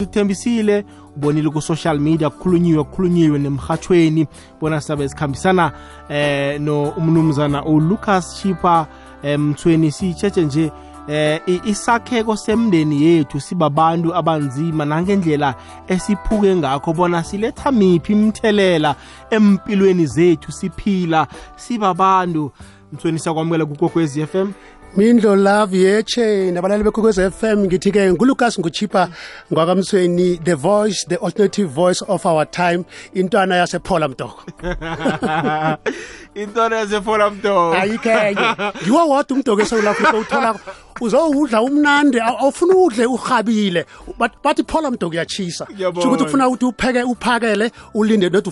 sithembisile ubonile ku-social media kukhulunyiwe kukhulunyiwe nemhathweni bona sabe sikhambisana eh no umnumzana uLucas Chipa emthweni sitshetshe nje eh isakheko semndeni yethu sibabantu abanzima. Nangendlela esiphuke ngakho bona siletha miphi imthelela empilweni zethu siphila. Sibabantu. Mthweni sakwamukela kukokwezi FM mindlo love yeche nabalali bekhokwez FM ngithi-ke ngulukas nguchipa ngwakamthweni the voice the alternative voice of our time intwana yasephola mdoko. Intwana yasephola mdoko. Ayikhenye. Ngiwo wodwa umdoko esewula afrika uthola uzowudla umnandi awufuna udle urhabile. Bathi phola mdoko uyachisa sho ukuthi ufuna ukuthi upheke uphakele ulinde nothi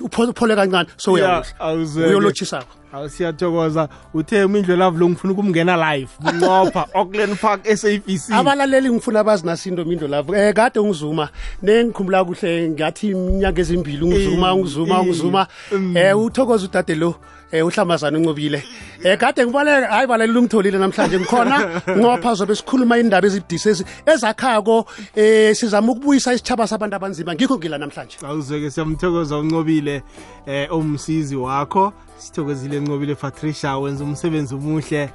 uphole kancane so uyawudla. siyathokoza. Uthe umindlo love lo ngifuna ukumngena live bunqopha auckland park sabc abalaleli ngifuna bazi nasinto mindlo um kade ungizuma nengikhumbula kuhle ngathi iminyaka ezimbili ungizuma ungizuma ungizuma. Um uthokoza udade lo eh uhlambazana uncobile eh kade ngibaleke hayi balaleli ungitholile namhlanje. Ngikhona ngopha zobe sikhuluma indaba ezibudisesi ezakhako eh sizama ukubuyisa isithaba sabantu abanzima. Ngikho ngila namhlanje. Awuzeke siyamthokoza uncobile eh umsizi wakho. Sithokozile ncobile patricia wenza umsebenzi omuhle.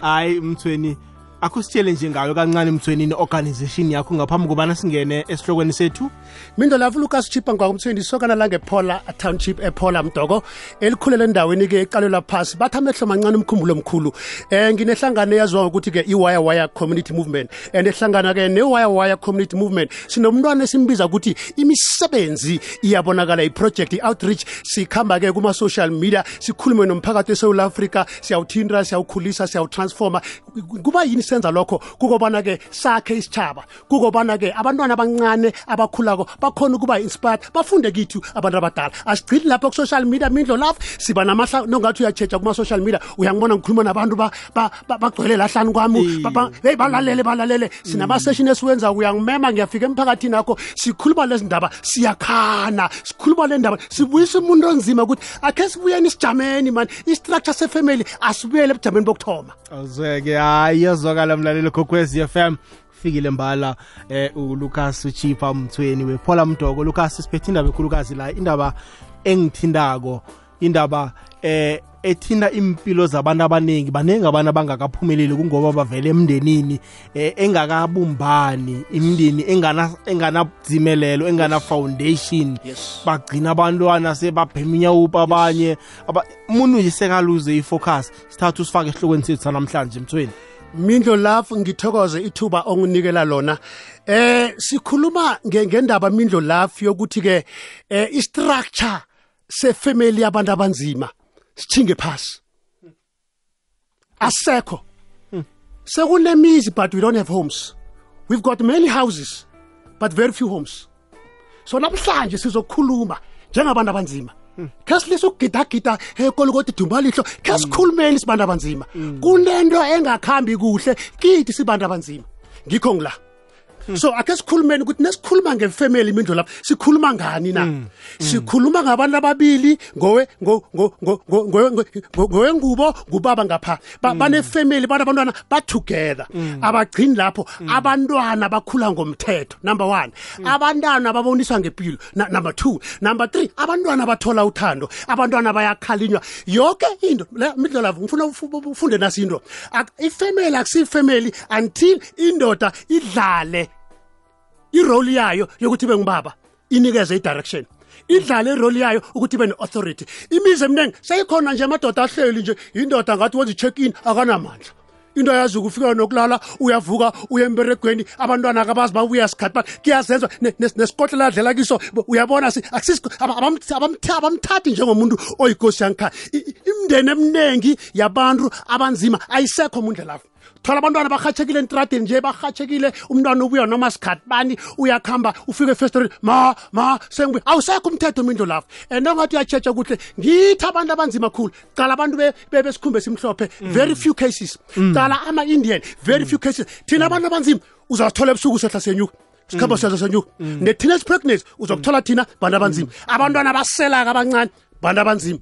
Hayi mthweni akho sitshele nje ngayo kancane mthweni organization yakho ngaphambi kobana singene esihlokweni sethu. Mindo lavu lucas chipa ngwakumthweni isokana langephola township ephola mdoko elikhulele endaweni-ke eqalelwa phasi. Bathi amehlo mancane umkhumbulo omkhulu. Um nginehlangano eyaziwa ngokuthi-ke i-wire wire community movement. And ehlangana-ke ne-wire wire community movement sinomntwana esimbiza ukuthi imisebenzi iyabonakala iproject i-outreach sikhamba-ke kuma-social media sikhulume nomphakathi esewula afrika siyawuthinta siyawukhulisa siyawutransforma kuba yini senza lokho? Kukobana-ke sakhe isitshaba kukobana-ke abantwana abancane abakhulako bakhona ukuba inspired bafunde kithu abantu abadala. Asigcini lapho ku-social media mindlo lapho siba namahla nongathi uyachecha kuma-social media uyangibona ngikhuluma nabantu bagcwele lahlani kwami. Heyi balalele balalele. Sinama-session esiwenza uyangimema ngiyafika emphakathini akho sikhuluma lezi ndaba siyakhana sikhuluma le ndaba sibuyisa umuntu onzima ukuthi akhe sibuyeni isijameni mani istructure sefamily asibuyele ebujameni bokuthoma. Awuzweke hayi yazwakala mlalelo kokwezi FM fikile mbala eh uLucas Chipa mthweni wephola mdoko. Lucas siphethe indaba ekhulukazi la indaba engithindako indaba eh ethinta impilo zabantu abaningi baningi abantu abangakaphumeleli kungoba bavele emndenini eh, engakabumbani imndeni engana enganadzimelelo engana foundation yes. bagcina abantwana sebabheminya upha abanye. Umuntu nje sekaluze ifocus sithatha usifake esihlokweni sethu sanamhlanje mthweni. Mindlo lapho ngithokoze ithuba onginikela lona. Eh sikhuluma ngendaba mindlo lapho yokuthi ke eh istructure sefamily yabantu abanzima. Sithinge phasi. Asekho. Sekunemizi but we don't have homes. We've got many houses but very few homes. So namhlanje sizokhuluma njengabantu abanzima. Khe silise ukugidagida ekolokoti dumbalihlo khe sikhulumeni sibantu abanzima. Kunento engakhambi kuhle kithi sibantu abanzima. Ngikho ngila. So ake sikhulumeni ukuthi nesikhuluma ngefamily imindlo lapho sikhuluma ngani na? Sikhuluma ngabantu ababili ngowe ngowengubo ngubaba ngapha. Banefamily bana abantwana ba-together abagcini lapho abantwana bakhula ngomthetho number one. Abantwana baboniswa ngempilo number two. Number three abantwana bathola uthando abantwana bayakhalinywa. Yonke into midlo lapho ngifuna ufunde nasinto ifamily akusiyifamily until indoda idlale irole yayo yokuthi ibe ngubaba inikeze i-direction. Idlale irole yayo ukuthi ibe ne-authority. Imizi eminingi seyikhona nje amadoda ahleli nje indoda ngathi wenza i-check in akanamandla. Into yazi ukufika nokulala uyavuka uya emberegweni abantwana akabazi babuya sikhathi ba kuyazenza nesikotlela adlela kiso. Uyabona abamthathi njengomuntu oyinkosi yangikhaya imndeni eminingi yabantu abanzima ayisekho mundle lapho thola abantwana barhatshekile entradeni nje barhatshekile. Umntwana ubuya noma sikhathi bani uyakuhamba ufike efestoreni ma ma sengibuye awusekho umthetho mindlo lapho. And ongathi uyatshetsha kuhle ngithi abantu abanzima khulu. Cala abantu besikhumbe simhlophe. Very few cases. Cala ama-indian very few cases. Thina abantu abanzima uzasithola ebusuku sehla senyuka. Sikhamba siyaza senyuka. Ne-teenage pregnancy uzokuthola thina bantu abanzima. Abantwana baselaka abancane bantu abanzima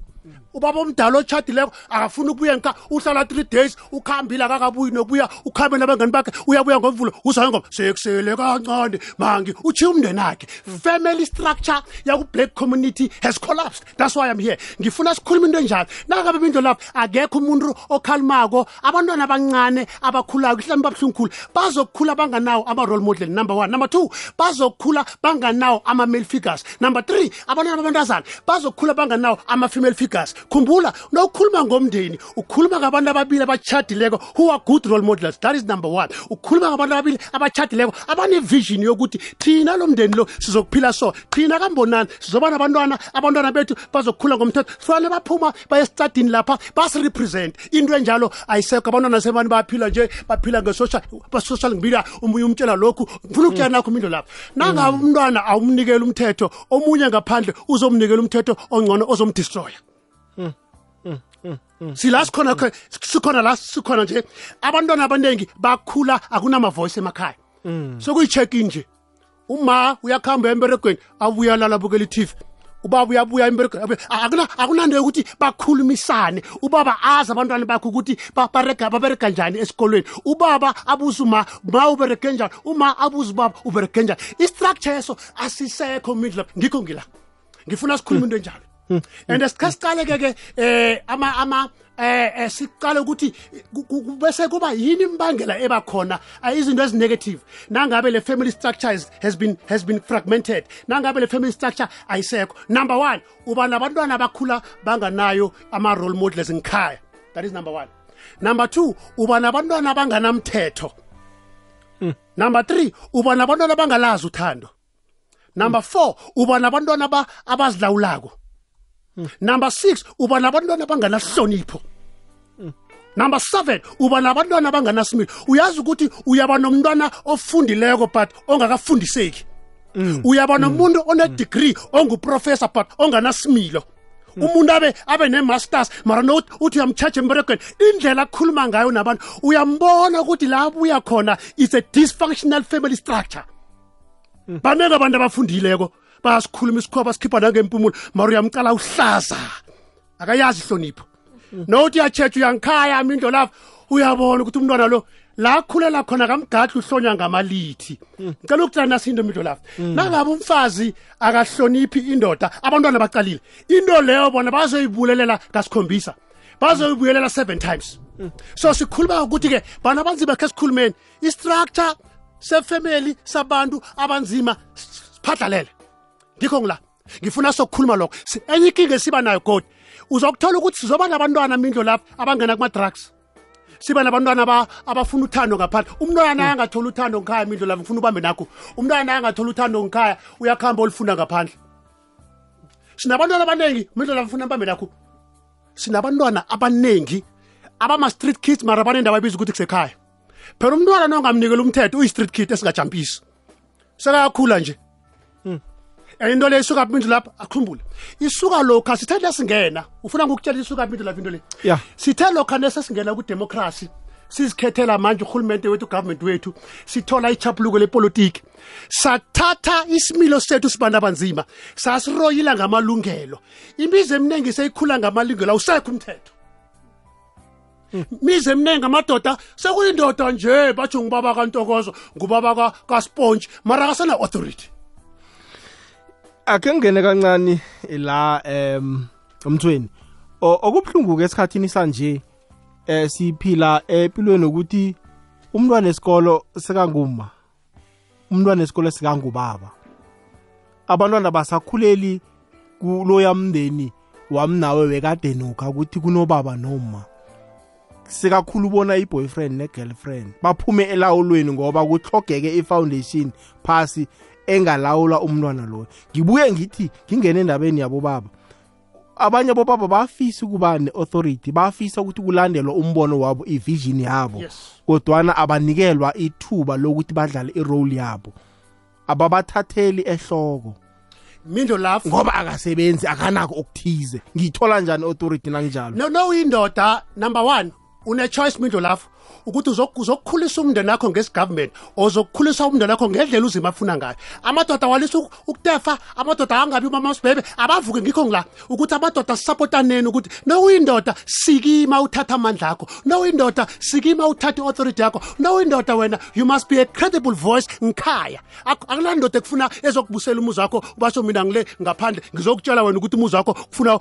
ubaba omdala otshadileko akafuni ukubuya nka uhlala three days ukhambile akakabuyi nokubuya ukhambe nabangani bakhe uyabuya ngomvulo uzayo ngoba sekusele kancane mangi uchiya umndeni akhe family structure yaku-black community has collapsed. That's why i'm here. Ngifuna sikhuluma into enjalo. Nangabe bindo lapho akekho umuntu okhalimako. Abantwana abancane abakhulayo mhlawumbe babuhlungukhulu bazokukhula banganawo ama-role model number one. Number two bazokukhula banganawo ama-male figures. Number three abantwana babantazana bazokukhula banganawo ama-female figures khumbula nokukhuluma ngomndeni ukhuluma ngabantu ababili abatshadileko who are good role models. That is number one. Ukhuluma ngabantu ababili abatshadileko abanevision yokuthi thina lo mndeni lo sizokuphila so. Thina kambonani sizoba nabantwana abantwana bethu bazokukhula ngomthetho. Fanele baphuma baye esitadini lapha basirepresent. Into enjalo ayisekho. Abantwana sebani baphila nje baphila nge-social media. Umunye umtshela lokhu ngifuna ukutshela nakho umindo lapho nangabe umntwana awumnikeli umthetho omunye ngaphandle uzomnikela umthetho ongcono ozomdestroya sila sikhona kho- sikhona la sikhona nje. Abantwana abaningi bakhula akunama-voice emakhaya. Sokuyi-check nje. Uma uyakuhamba emberegweni abuya lala bukela i-tv ubaba uyabuya emberegweni abuya- a- akuna- akunanto yokuthi bakhulumisane. Ubaba azi abantwana bakho ukuthi baberega njani esikolweni. Ubaba abuze uma ma uberege njani? Uma abuze ubaba uberege njani? Istructure yeso asisekho midla ngikho ngila. Ngifuna sikhulume into enjalo and sikhe siqale-ke ke eh ama ama eh eh, siqale ukuthi ku- ku- ku- bese kuba yini imbangela ebakhona ah, izinto ezinegative nangabe le family structure has, been has been fragmented. Nangabe le family structure ayisekho. Number one uba nabantwana abakhula banganayo ama-role models ngikhaya that is number one. Number two uba nabantwana abanganamthetho. Number three uba nabantwana abangalazi uthando. Number four uba nabantwana aba- abazilawulako. Number six uba nabantwana abanganahlonipho number seven uba nabantwana abanganasimilo uyazi ukuthi uyaba nomntwana ofundileko but ongakafundiseki. Uyaba nomuntu one-degree onguprofessor but onganasimilo. Umuntu abe abe ne-masters mara no uthi uyamtshaja emberegweni indlela akhuluma ngayo nabantu uyambona ukuthi la abuya khona is a dysfunctional family structure. Baneke abantu abafundileko. Bayasikhuluma isikhuwa basikhipha nangempumulo mara uyamcala uhlaza. Akayazi ihlonipho. Nokuthi uyatshetha uyangikhaya indlo lapho uyabona ukuthi umntwana lo la khulela khona kamgadla uhlonya ngamalithi. Ngicela ukutshela nasinto midlo lapho nangabe umfazi akahloniphi indoda abantwana baqalile. Into leyo bona bazoyibulelela ngasikhombisa. Bazoyibuyelela seven times. So sikhuluma ukuthi-ke bana abanzima khe sikhulumeni. Istructure sefamily sabantu abanzima siphadlalele ngikho ngila. Ngifuna sokukhuluma lokho. Enye inkinga esiba nayo godi uzokuthola ukuthi sizoba nabantwana mindlo lapho abangena kuma-drugs siba nabantwana aba- abafuna uthando ngaphandle umntwana angatholi uthando ngikhaya mindlo lapho ngifuna ubambe nakho. Umntwana angatholi uthando ngikhaya uyakuhamba olufunda ngaphandle. Sinabantwana abaningi mindlo lapho ngifuna mbambe nakho. Sinabantwana abaningi abama-street kids mara banendawo abiza ukuthi kusekhaya. Phela umntwana nongamnikela umthetho uyi-street kid esingajampisi sekayakhula nje. And into le isuka phi lapha akhumbule. Isuka lokha sithe lesingena ufuna ngokutshela isuka phi lapha into le? Yeah. sithe lokha nesesingena kudemocracy sizikhethela manje urhulumente wethu ugovernment wethu sithola ichapuluko lepolitiki. Sathatha isimilo sethu sibantu abanzima sasiroyila ngamalungelo. Imizi eminingi seyikhula ngamalungelo awusekho umthetho. Mize eminingi amadoda sekuyindoda nje batsho ngubaba kantokozo ngubaba ka- kasponge mara akasana authority ake ngene kancane la em umthweni O- okubuhlungu ke esikhathini sanje eh siphila empilweni ukuthi umntwana esikolo sekanguma umntwana esikolo sikangubaba abantwana basakhuleli kuloya mndeni wamnawe wekade nokha ukuthi kunobaba noma. Sekakhulu ubona i-boyfriend ne-girlfriend baphume elawulweni ngoba kuhlogeke i-foundation phasi engalawula umntwana loyo. Ngibuye ngithi ngingene endabeni yabobaba. Abanye abobaba bafisa ukuba ne-authority bafisa ukuthi kulandelwa umbono wabo ivision yabo. Yes. kodwana abanikelwa ithuba lokuthi badlale irole yabo. Ababathatheli ehloko. Mindo lapho ngoba akasebenzi akanako okuthize. Ngiyithola njani authority nanginjalo? No no uyindoda. Number one une-choice mindlo lapho. Ukuthi uzok- uzokukhulisa umndeni wakho ngesigovernment ozokukhulisa umndeni wakho ngendlela uzima afuna ngayo. Amadoda walisa uk- ukutefa amadoda angabi umama sibhebe abavuke ngikho ngila. Ukuthi amadoda sisapotaneni ukuthi nowuyindoda sikima uthatha amandla akho. Nowuyindoda sikima uthatha i-authority yakho. Nowuyindoda wena you must be a credible voice ngikhaya Ak- akulandoda ekufuna ezokubusela umuzi wakho basho mina ngile ngaphandle ngizokutshela wena ukuthi umuzi wakho kufuna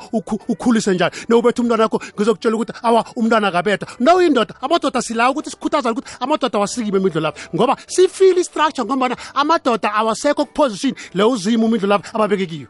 ukhulise njani. Nowubetha umntwana wakho ngizokutshela ukuthi awa umntwana kabetha. Nowuyindoda amadoda silawo ukuthi sikhuthazane ukuthi amadoda awasikime imindlo lapho ngoba sifile istructure ngombana amadoda awasekho kuposition le uzima umindlo lapho ababeke kiyo.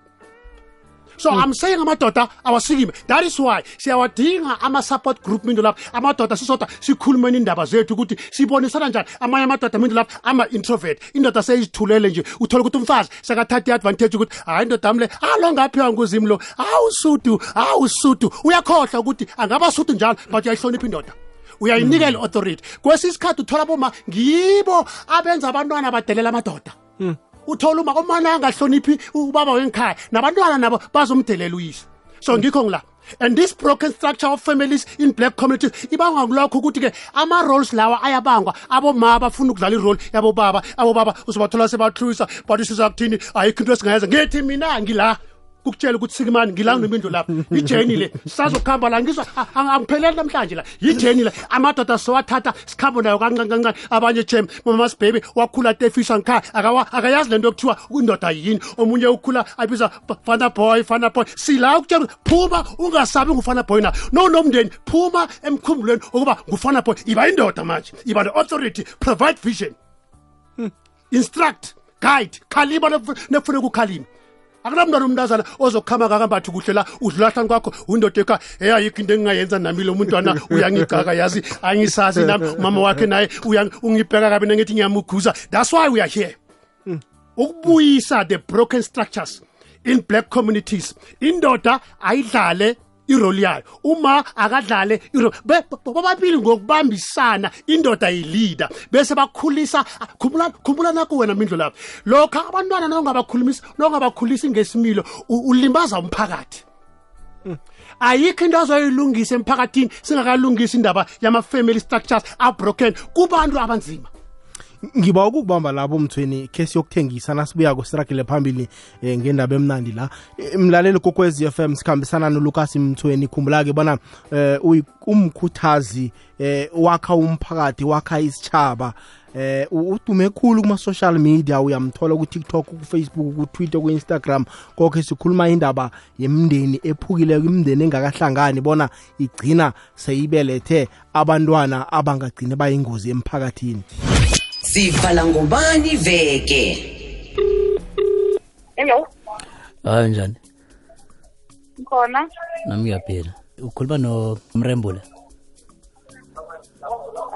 So mm. i'm saying amadoda awasikime that is why siyawadinga ama-support group mindo lapho amadoda sisodwa sikhulumeni indaba zethu ukuthi sibonisana njani. Amanye amadoda mindo lapho ama-introvert. Indoda seyizithulele nje. Uthole ukuthi umfazi sekathatha i-advantage ukuthi hayi indoda ami le alo ngaphiwa nguzimi lo? Hawu sudu hawu sudu uyakhohlwa ukuthi angaba sudu njalo but uyayihlonipha indoda uyayinikela mm. i-authority kwesinye isikhathi uthola boma ngibo abenza abantwana badelela amadoda. Mm. Uthola uma umana angahloniphi ubaba wengikhaya nabantwana nabo bazomdelela uyise. So mm. ngikho ngila. And this broken structure of families in black communities ibangwa kulokho ukuthi-ke ama-roles lawa ayabangwa. Aboma bafuna ukudlala irole yabobaba. Abobaba uzobathola sebahlwisa but sizakuthini ayikho into esingayenza. Ngithi mina ngila ukutshela ukuthi sikimani ngila nemindlu lapha. Ijeni le sisazokuhamba la ngizwa a- a- angipheleli namhlanje la. Yijeni le amadoda sowathatha sikhambo nayo kancane abanye jem mama sibhebe wakhula tefisa ngikhaya akayazi lento yokuthiwa indoda yini. Omunye ukhula abiza "Fa- fana boy fana boy. Sila ukutshela ukuthi phuma ungasabi ngufana boy na. No nomndeni phuma emkhumbulweni ukuba ngufana boy iba indoda manje iba ne-authority provide vision. Instruct guide khalima nekufuneka ukhalime akunamntwana umntazana ozokuhamba kakambathi kuhle la udlulahlani kwakho undoda ekhaya hey ayikho into engingayenza nami lo muntwana uyangigaka yazi? Angisazi nami mama wakhe naye ungibheka kabi nangithi ngiyamuguza that's why we are here. Ukubuyisa the broken structures in black communities indoda ayidlale irole yayo. Uma akadlale bobabili ngokubambisana indoda yileader bese bakhulisa khumbula khumbula nakho wena mindlo lapho lokho abantwana nongabakhulumisa nongabakhulisi ngesimilo ulimbaza umphakathi. Ayikho into azoyilungisa emphakathini singakalungisi indaba yama-family structures abroken kubantu abanzima. Ngiba ukukubamba lapho mthweni khe siyokuthengisa nasibuya kusiragile phambili eh, ngendaba emnandi la. Eh, mlaleli kokwezi FM sikhambisana noLucas Mthweni. Khumbula ke bona eh, umkhuthazi eh, wakha umphakathi wakha isitshaba eh udume khulu kuma social media. Uyamthola ku TikTok ku Facebook ku Twitter ku Instagram konke sikhuluma indaba yemndeni ephukileko imndeni engakahlangani bona igcina seyibelethe abantwana abangagcine bayingozi emphakathini. Sivala ngubani veke? Hello, hayi njani khona. nami ngiyaphila. Ukhuluma nomrembula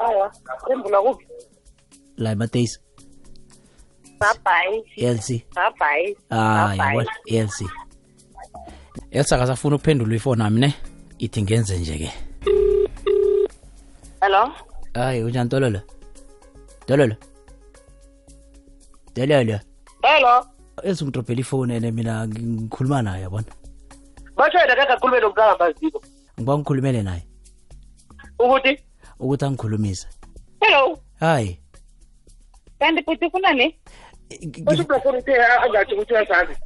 Awa, rembula kuphi? la emateisi. Bye elc bye. ah yabona. Elc elsa kasafuna ukuphendula ifoni nami ne? Ithi ngenze nje ke. Hello. hayi unjani tololo tololo tololo Hello. elsa ungidrobhela ifoni ene mina ngikhuluma naye yabona Basho yena umntana maziko. ngiba ngikhulumele naye Ukuthi ukuthi angikhulumise hello. hayi Kanti futhi ufuna ne?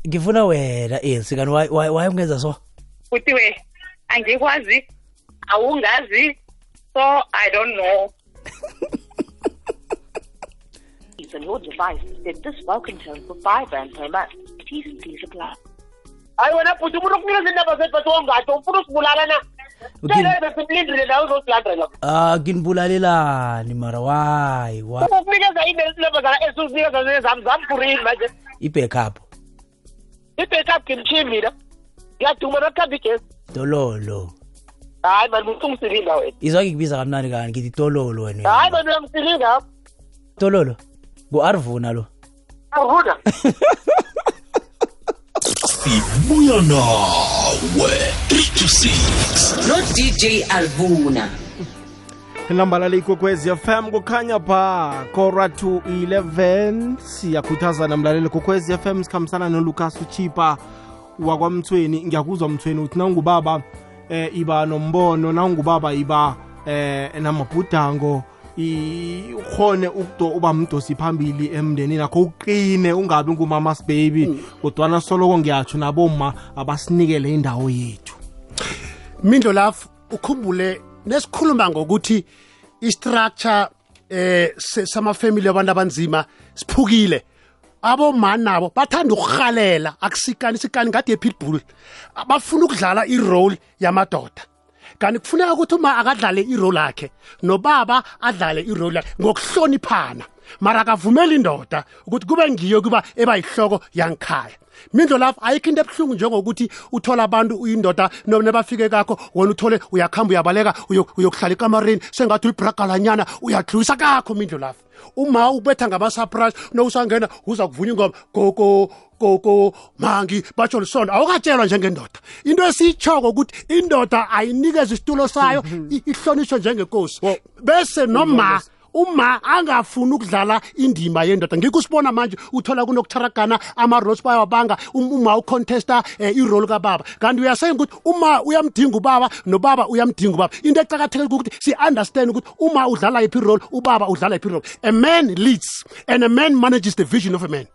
ngifuna wena esi kanti why- why why ungenza so Futhi we angikwazi. Awungazi. So I don't know. on your device set this welcome tone for 5 rand per month. T's and C's apply. Hayi wena futhi umuntu ukunikeza indaba zethu bathi wongathi ufuna usibulala na? Okay. Tshela simlindile nawe uzosilandela. ah nginibulalelani mara why why Ukukunikeza indaba zala esusinikeza zezami zamfurini manje. i-backup I-backup ngimchimi mina. Ngiyaduma nakukhamba igesi. tololo Hayi mani ungisinda wena. izwa ngikubiza kamnani kani ngithi tololo wena Hayi mani uyamsilinga. tololo ngu-arvuna lo Awuna. sibuya nawe 3 to 6 no dj alvuna nambala leyikokwezi fm kukhanya pha kora to 11 siyakhuthaza namlaleli kokwezi fm sikhambisana nolucas uchipa wakwamthweni. Ngiyakuzwa mthweni uthi nawungubaba eh iba nombono nawungubaba iba eh namabhudango i- ukhone uba mdosi phambili emndenini akho uqine ungabi ngumamas baby. Kodwana soloko ngiyatsho naboma abasinikele indawo yethu. Mindlo lafu ukhumbule nesikhuluma ngokuthi istructure eh samafamily abantu abanzima siphukile. Abomani nabo bathanda ukuhalela akusikani isikani ngade ye-pitbull. Bafuna ukudlala irole yamadoda. Kanti kufuneka ukuthi uma akadlale irole yakhe nobaba adlale irole yakhe ngokuhloniphana mara akavumeli indoda ukuthi kube ngiyo kuba eba yihloko yangikhaya mindlo lapho ayikho into ebuhlungu njengokuthi uthola abantu uyindoda nebafike kakho wena uthole uyakhamba uyabaleka uyo- uyokuhlala ekamareni sengathi ulibragalanyana uyadlwisa kakho mindlo lapho. Uma ubetha ngama-surprise nowusangena uza kuvunya ingoma gogo gogo mangi batsho lisondo awukatshelwa njengendoda. Into esiyitshoko ukuthi indoda ayinikeze isitulo sayo ihlonishwe njengenkosi bese noma uma angafuni ukudlala indima yendoda ngikho usibona manje uthola kunokutharagana ama-roles bayawabanga um- uma ucontesta um irole kababa. Kanti uyasenga ukuthi uma uyamdinga ubaba nobaba uyamdinga ubaba. Into ecakathekile ukuthi si-understand ukuthi uma udlala yiphi irole ubaba udlala yiphi irole. A man leads and a man manages the vision of a man.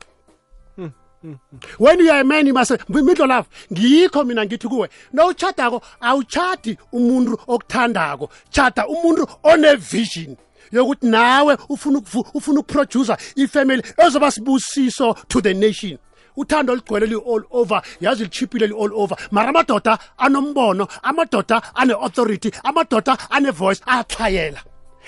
When you are a man you must midlo lapho ngikho mina ngithi kuwe nawuchadako awuchadi umuntu okuthandako. Chada umuntu one-vision yokuthi nawe ufuna ufuna ukuproducer ifamily ezoba sibusiso to the nation. Uthando ligcwele li-all over yazi lichiphile li-all over. Mara amadoda anombono amadoda ane-authority amadoda ane-voice ayaxhayela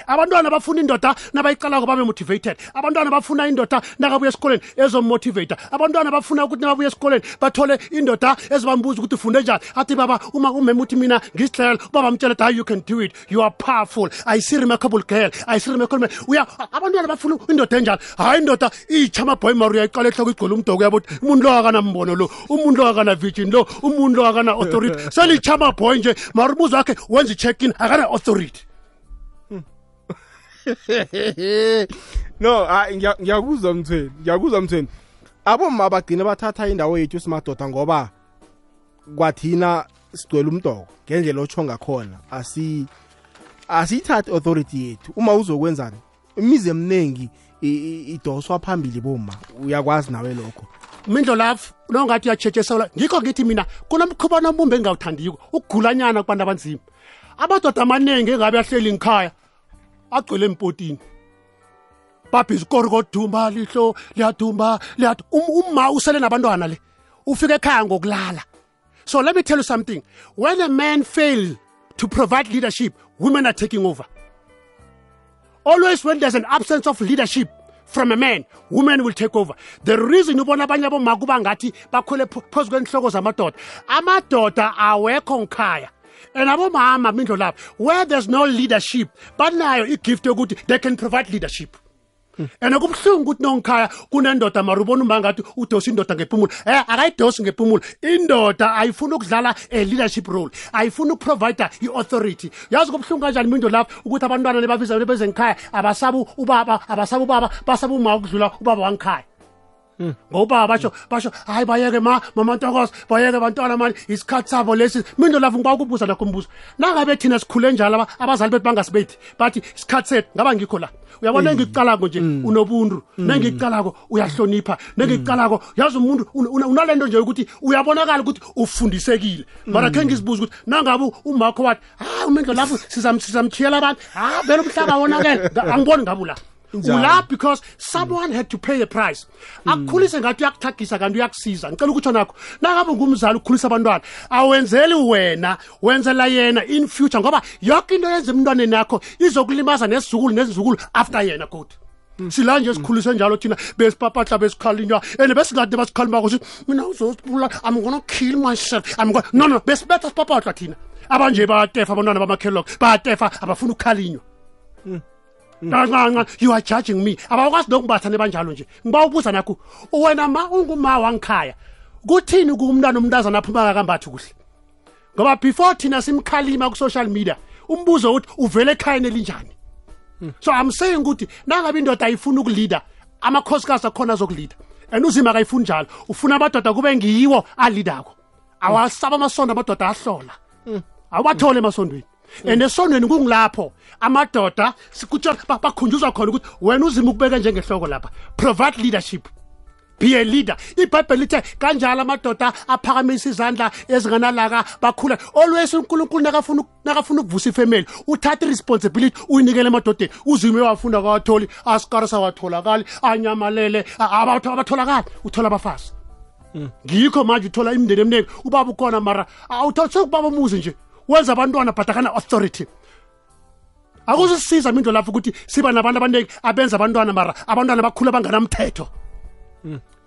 abantwana bafuna indoda nabayicalako babe motivated. Abantwana bafuna indoda nakabuya esikoleni ezomotivata abantwana bafuna ukuthi nababuya esikoleni bathole indoda ezibambuza ukuthi ufunde njani. Athi baba uma umema uthi mina ngisidlela ubaba mtshela hayi you can do it. You are powerful. I see remarkable girl. I see remarkable man uya abantwana bafuna indoda enjalo hayi indoda itsha amaboy mari uyayiqala ehloko igcwele umdoko uyabothi umuntu lo akanambono lo umuntu lo akana virgin lo umuntu lo akana authority selitsha amaboy nje. Mari umuzi wakhe wenza i-check in akana authority no hayi ngiya- ngiyakuzwa mthweni ngiyakuzwa mthweni. Aboma bagcina bathatha indawo yethu simadoda ngoba kwathina sigcwele umdoko ngendlela otsho ngakhona asi asiyithathi authority yethu. Uma uzokwenzani? Imizi eminingi i- i- idoswa phambili boma uyakwazi nawe lokho. Mindlo lapho nongathi uyatshetsheselwa. Ngikho ngithi mina kunomkhubana omumbi engingawuthandiko ukugulanyana kubantu abanzima. Amadoda amaningi engabe ahleli ngikhaya agcwele empotini. Lihlo Um- usele nabantwana le. Ufika ekhaya ngokulala. So let me tell you something. When a man fail to provide leadership women are taking over. Always when there's an absence of leadership from a man women will take over. The reason ubona abanye aboma kuba ngathi bakhwele phezu kwenhloko zamadoda amadoda awekho ngikhaya and abomama mindlo lapho where there's no leadership banayo igift yokuthi they can provide leadership. And kubuhlungu ukuthi nongikhaya kunendoda mara ubona uma ngathi udosa indoda ngepumulo eh akayidosi ngepumulo indoda ayifuni ukudlala a leadership role. Ayifuni ukuprovida i-authority. Yazi kubuhlungu kanjani mindo lapho ukuthi abantwana lebabiza beze ngikhaya abasabu ubaba abasabu ubaba basaba uma ukudlula ubaba wangikhaya ngoba basho basho hayi bayeke ma mama ntokozo bayeke bantwana mani isikhathi sabo lesi mindo lafu ngiba ukubuza lakho mbuzo nangabe thina sikhule njalo aba- abazali bethu bangasibethi bathi isikhathi sethu ngaba ngikho la? Uyabona engikucalako nje unobuntu. Nengikucalako uyahlonipha. Nengikucalako yazi umuntu un- una- unalento nje ukuthi uyabonakala ukuthi ufundisekile. Mara khe ngizibuza ukuthi nangabe umakho wathi hayi umendlo lapho sizam- sizamthiyela abantu ha vele umhlaba wonakele angiboni ngabe ula because someone had to pay the price. Akukhulise ngathi uyakuthagisa kanti uyakusiza. Ngicela ukutsho nakho nakabe ngumzali ukukhulisa abantwana awenzeli wena wenzela yena in future ngoba yonke into yenza emntwaneni yakho izokulimaza nesizukulu nezizukulu after yena kodwa sila nje sikhulise njalo thina besipapatla besikhalinywa and besingade basikhalimako sithi mina uzosibula i'm gonna kill myself. I'm gonna no no besibetha sipapahla thina. Abanje bayatefa abantwana bamakheloko bayatefa abafuna ukukhalinywa kancanca you are judging me. Abakwazi nokubathane banjalo nje. Ngiba ubuza nakho wena ma unguma wangikhaya kuthini kumntwana umntazana aphuma kakambathi kuhle? Ngoba before thina simkhalima ku-social media umbuzo uthi uvele ekhayeni elinjani? So i'm saying ukuthi nangabe indoda ayifuni ukulida amakhosikazi akhona azokulida. And uzima akayifuni njalo. Ufuna amadoda kube ngiwo alidako. Awasaba amasondo amadoda ahlola. Awubathole emasondweni. And esonweni kungilapho amadoda sikutshela ba- bakhunjuzwa khona ukuthi wena uzima ukubeka njengehloko lapha. Provide leadership. Be a leader. Ibhayibheli lithe kanjalo amadoda aphakamisa izandla ezinganalaka bakhula. Always unkulunkulu nakafuna ukuvusa ifemeli uthatha iresponsibility uyinikele emadodeni. Uzime wafunda kawatholi asikarisa watholakali anyamalele abatholakali. Uthola abafazi. Ngikho manje uthola imindeni eminingi ubaba ukhona mara awuthola sekubaba umuzi nje wenza abantwana bhadakana authority. Akuzisiza mindo lapho ukuthi siba nabantu abaningi abenza abantwana mara abantwana bakhula banganamthetho.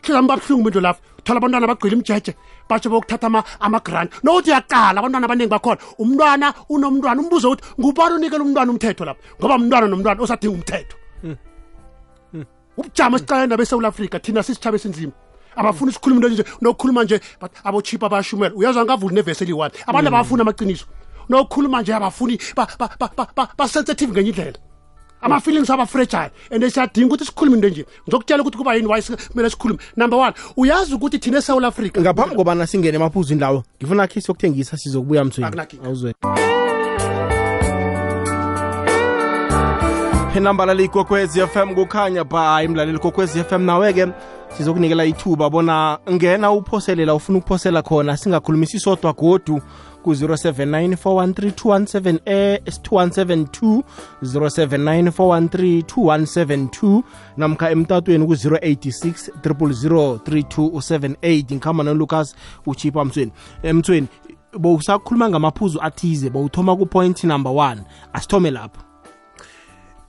Khizami babuhlungu mindo lapho thola abantwana bagqile imjeje batsho bokuthatha ama-grant. Nokuthi uyaqala abantwana abaningi bakhona umntwana unomntwana umbuzo ukuthi ngubani unikela umntwana umthetho lapho? Ngoba umntwana nomntwana osadinga umthetho. Ubujamo esicala endaba esewula afrika thina sisitshaba esinzima abafuni isikhuluma into nje nokukhuluma nje but abochipa bayashumela. Uyazwa ngavuli nevesi eliyi-one. Abantu abafuni amaqiniso. Nokukhuluma nje abafuni ba- ba- ba- ba- ba- ba-sensitive ngenye indlela. Ama-feelings aba-fragile and siyadinga ukuthi sikhulume into nje. Ngizokutshela ukuthi kuba yini why kumele sikhulume. Number one uyazi ukuthi thina esewula afrika ngaphambi kobana singene emaphuzwini lawo ngifuna khe siyokuthengisa sizokubuya mthweni Akunakinga. awuzwe. Inambala liyikokwezi fm kukhanya bhayi mlaleli kokwezi fm nawe-ke. Sizokunikela ithuba bona ngena uphoselela ufuna ukuphosela khona singakhulumisi sodwa godu ku-079 413 eh 2172 079 413 namkha emtatweni ku-086 000 3278 ngikhamba nolucas uchipa mthweni emthweni bowusakhuluma ngamaphuzu athize bowuthoma ku-point number one. Asithome lapho.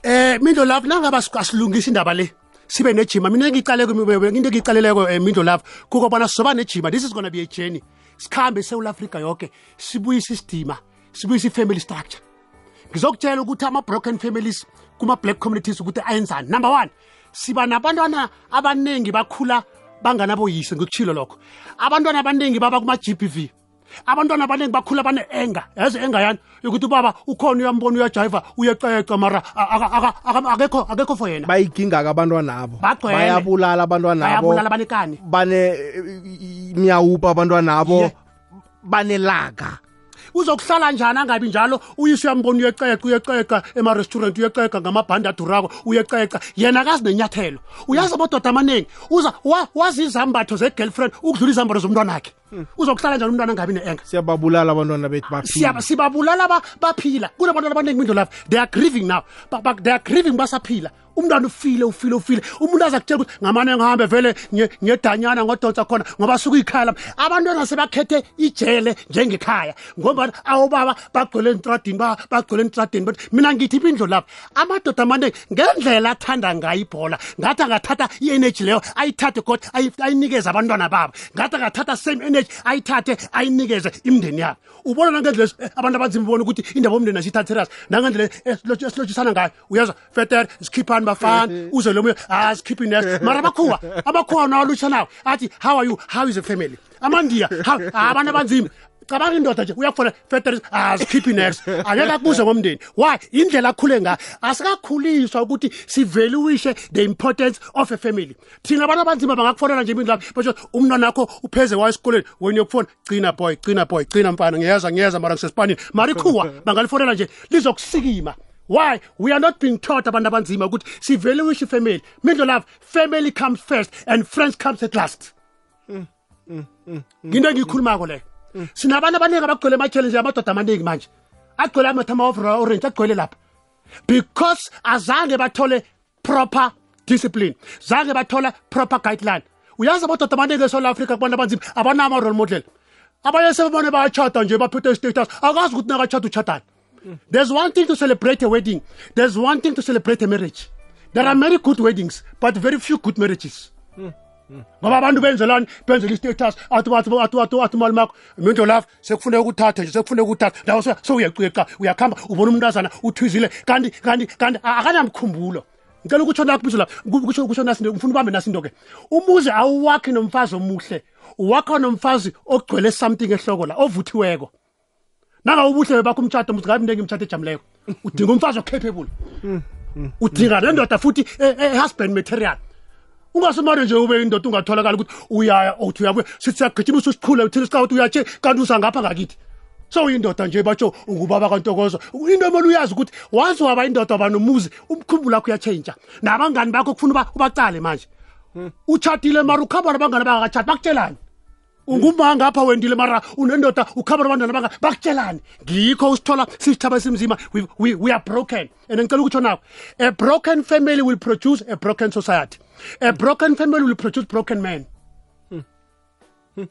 Eh mindo lapho nangaba asilungisa indaba le? Sibe nejima. Mina ngicale kimi- into engiyicaleleko eh, mindo lapho kukobana sizoba nejima. This is gonna be a journey. Sikhambe esewula afrika yonke sibuyise isidima sibuyise i-family structure. Ngizokutshela ukuthi ama-broken families kuma-black communities ukuthi ayenzani. Number one siba nabantwana abaningi bakhula banganaboyise ngikuchilo lokho. Abantwana abaningi baba kuma-g b v. abantwana abaningi bakhula bane-enga yazi enga yani? Yokuthi ubaba ukhona uyambona uyajayiva uyeqeqa mara akekho akekho for yena. Bayiginga-ke abantwanabo bayabulala abantwana banekani bane abantwanabo abantwana banelaka uzokuhlala njani angabi njalo? Uyise uyambona uyeqeqa uyeqeqa ema-restaurant uyeqeqa ngamabhandi adurako uyeqeqa yena akazi nenyathelo. Uyazi amadoda amaningi uza wazi izambatho ze-girlfriend ukudlula izambatho zomntwana akhe uzokuhlala njani umntwana angabi ne-enga siyababulala abantwana Siyaba- baphila sibabulala ba- baphila. Kunabantwana abaningi mindlo lapho they are grieving now. They are grieving basaphila. Umntwana ufile ufile ufile. Umuntu aza kutshela ukuthi ngamane ngihambe vele ngiyedanyana ngodonsa khona ngoba suke ikhaya lami. Abantwana sebakhethe ijele njengekhaya ngoba awobaba bagcwele entradini ba- bagcwele entradini but mina ngithi impindlo lapho amadoda amaningi ngendlela athanda ngayo ibhola ngathi angathatha i-energy leyo ayithathe kodwa ayi- ayinikeze abantwana babo. Ngathi angathatha same energy ayithathe ayinikeze imndeni yabo ubona nangendlela abantu abanzima ubona ukuthi indaba omndeni asiyithathe serious nangendlela esilotsh- esilotshisana ngayo uyazwa fetere sikhiphani bafana uze lo moya ah sikhiphi next mara abakhuwa abakhuwa nawalutshanayo athi how are you? How is the family? Amandiya ah, abantu abanzima cabanga indoda nje uyakufona fetere asikhiphi next angeke akubuze ngomndeni. Why? Indlela akhule ngayo. Asikakhuliswa ukuthi sivaluishe the importance of a family. Thina abantu abanzima bangakufonela nje imindlu lapho basho umntwana wakho upheze wayo esikoleni wena uyokufona. Gcina boy gcina boy gcina mfana ngiyeza ngiyeza mara ngisesipanini mara ikhuwa bangalifonela nje lizokusikima. Why? We are not being taught abantu abanzima ukuthi sivaluishe ifamily mindlu lapho family comes first and friends comes at last. Nginto engiyikhulumako leyo sinabantu abaningi abagcwele ama-challenge amadoda amaningi manje. Agcwele amathama orange agcwele lapha. Because azange bathole proper discipline. Zange bathola proper guideline. Uyazi amadoda amaningi esouth africa kubantu abanzima? Abanama role model. Abanye sebabone bayachata nje baphethe istatus akazi ukuthi nakachata uchatani there's one thing to celebrate a wedding. There's one thing to celebrate a marriage. There are many good weddings but very few good marriages ngoba abantu benzelani? Benzela istatus athi imali makho. Minto lapho sekufuneka ukuthathe nje sekufuneka ukuthatha so uyaceqa uyakhamba ubona umntazana uthwizile. Kanti kanti kanti akanamkhumbulo. Ngicela ukutsho nakubizo la kutsho kutsho nasi ngifuna ubambe nasi into ke umuzi awuwakhi nomfazi omuhle. Uwakha nomfazi ogcwele something ehloko la ovuthiweko. Nanga ubuhle bakho umtshato muthi ngabe into ngimtshato ejamileko udinga umfazi ocapable udinga nendoda futhi e- e- material ungasumane nje ube indoda ungatholakala ukuthi uyaya uthi uyabuya sithi siyagijima ususiqhule uthini sikawuthi uyatshe kanti usangapha ngakithi. Sowuyindoda nje batsho ungubaba kantokozo. Into emele uyazi ukuthi wazi waba indoda waba nomuzi umkhumbulo wakho uyatshentsha nabangani bakho kufuna uba ubacale manje. Utshatile mara ukhamba nabangani bangakatshati bakutshelani unguma ngapha wendile mara unendoda ukhamba nabantwana banga bakutshelani ngikho usithola sisithaba esimzima we, we, we are broken. And ngicela ukutsho nawo a broken family will produce a broken society a broken family will produce broken men hmm. Hmm.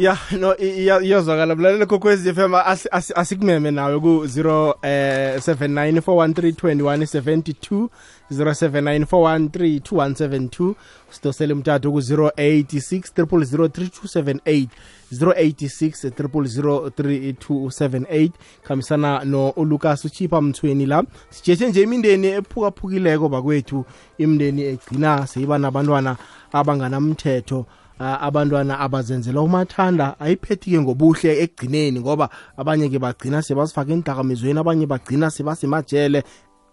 Ya no i- iya- iyazwakala mlaleli kokwezi FM asi- asi- asikumeme nawe ku 0794132172 0794132172 sidosele umtato ku 086 0003278 086 0003278 khambisana no ulukas uchipa mthweni la. Sijetshe nje imindeni ephukaphukileko bakwethu imindeni egcina seyiba nabantwana abanganamthetho Ah, abantwana abazenzela umathanda ayiphethi-ke ngobuhle ekugcineni ngoba abanye-ke bagcina sebasifaka endakamizweni abanye bagcina sebasemajele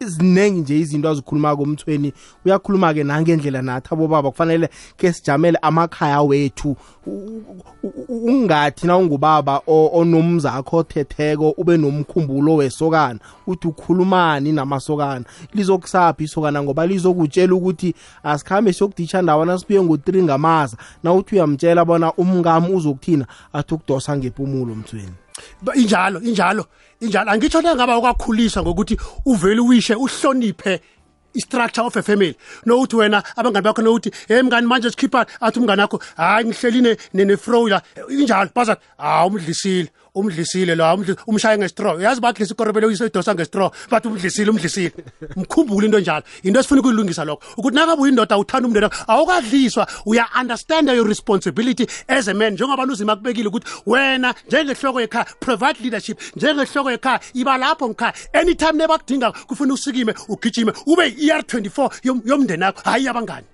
ziningi nje izinto azikhulumako umthweni uyakhuluma-ke nangendlela nathi abobaba kufanele ke sijamele amakhaya wethu. U- u- u- ungathi na ungubaba o- onomzakho othetheko ube nomkhumbulo wesokana uthi ukhulumani namasokana. Lizokusaphi isokana? Ngoba lizokutshela ukuthi asikhambe siyokuditsha ndawana sibuye ngo-3 ngamaza. Na uthi uyamtshela bona umngami uzokuthina athi ukudosa ngepumulo mthweni. Ba- injalo injalo injalo. Angitsho ngaba ukwakhuliswa ngokuthi uvele uwishe uhloniphe i-structure of a family. Nokuthi wena abangani bakho nokuthi hey mngani manje sikhipha athi umngani akho hayi ngihleli ne- ne- nefro la injalo bazathi hawu umdlisile. Umdlisile umdli- umshaye ngestraw yazi badlisa ikorobele uyisedosa ngestraw bathi umdlisile umdlisile. Mkhumbule into njalo into esifuna ukuyilungisa lokho. Ukuthi nakabe uyindoda uthanda umndeni wakho awukadliswa. Uya-understanda your responsibility as a man. Njengoba nuzima kubekile ukuthi wena njengehloko yekhaya provide leadership. Njengehloko yekhaya iba lapho ngikhaya anytime nebakudinga kufuna usikime ugijime ube i-er 24 yom- yomndeni wakho. Hhayi yabangani.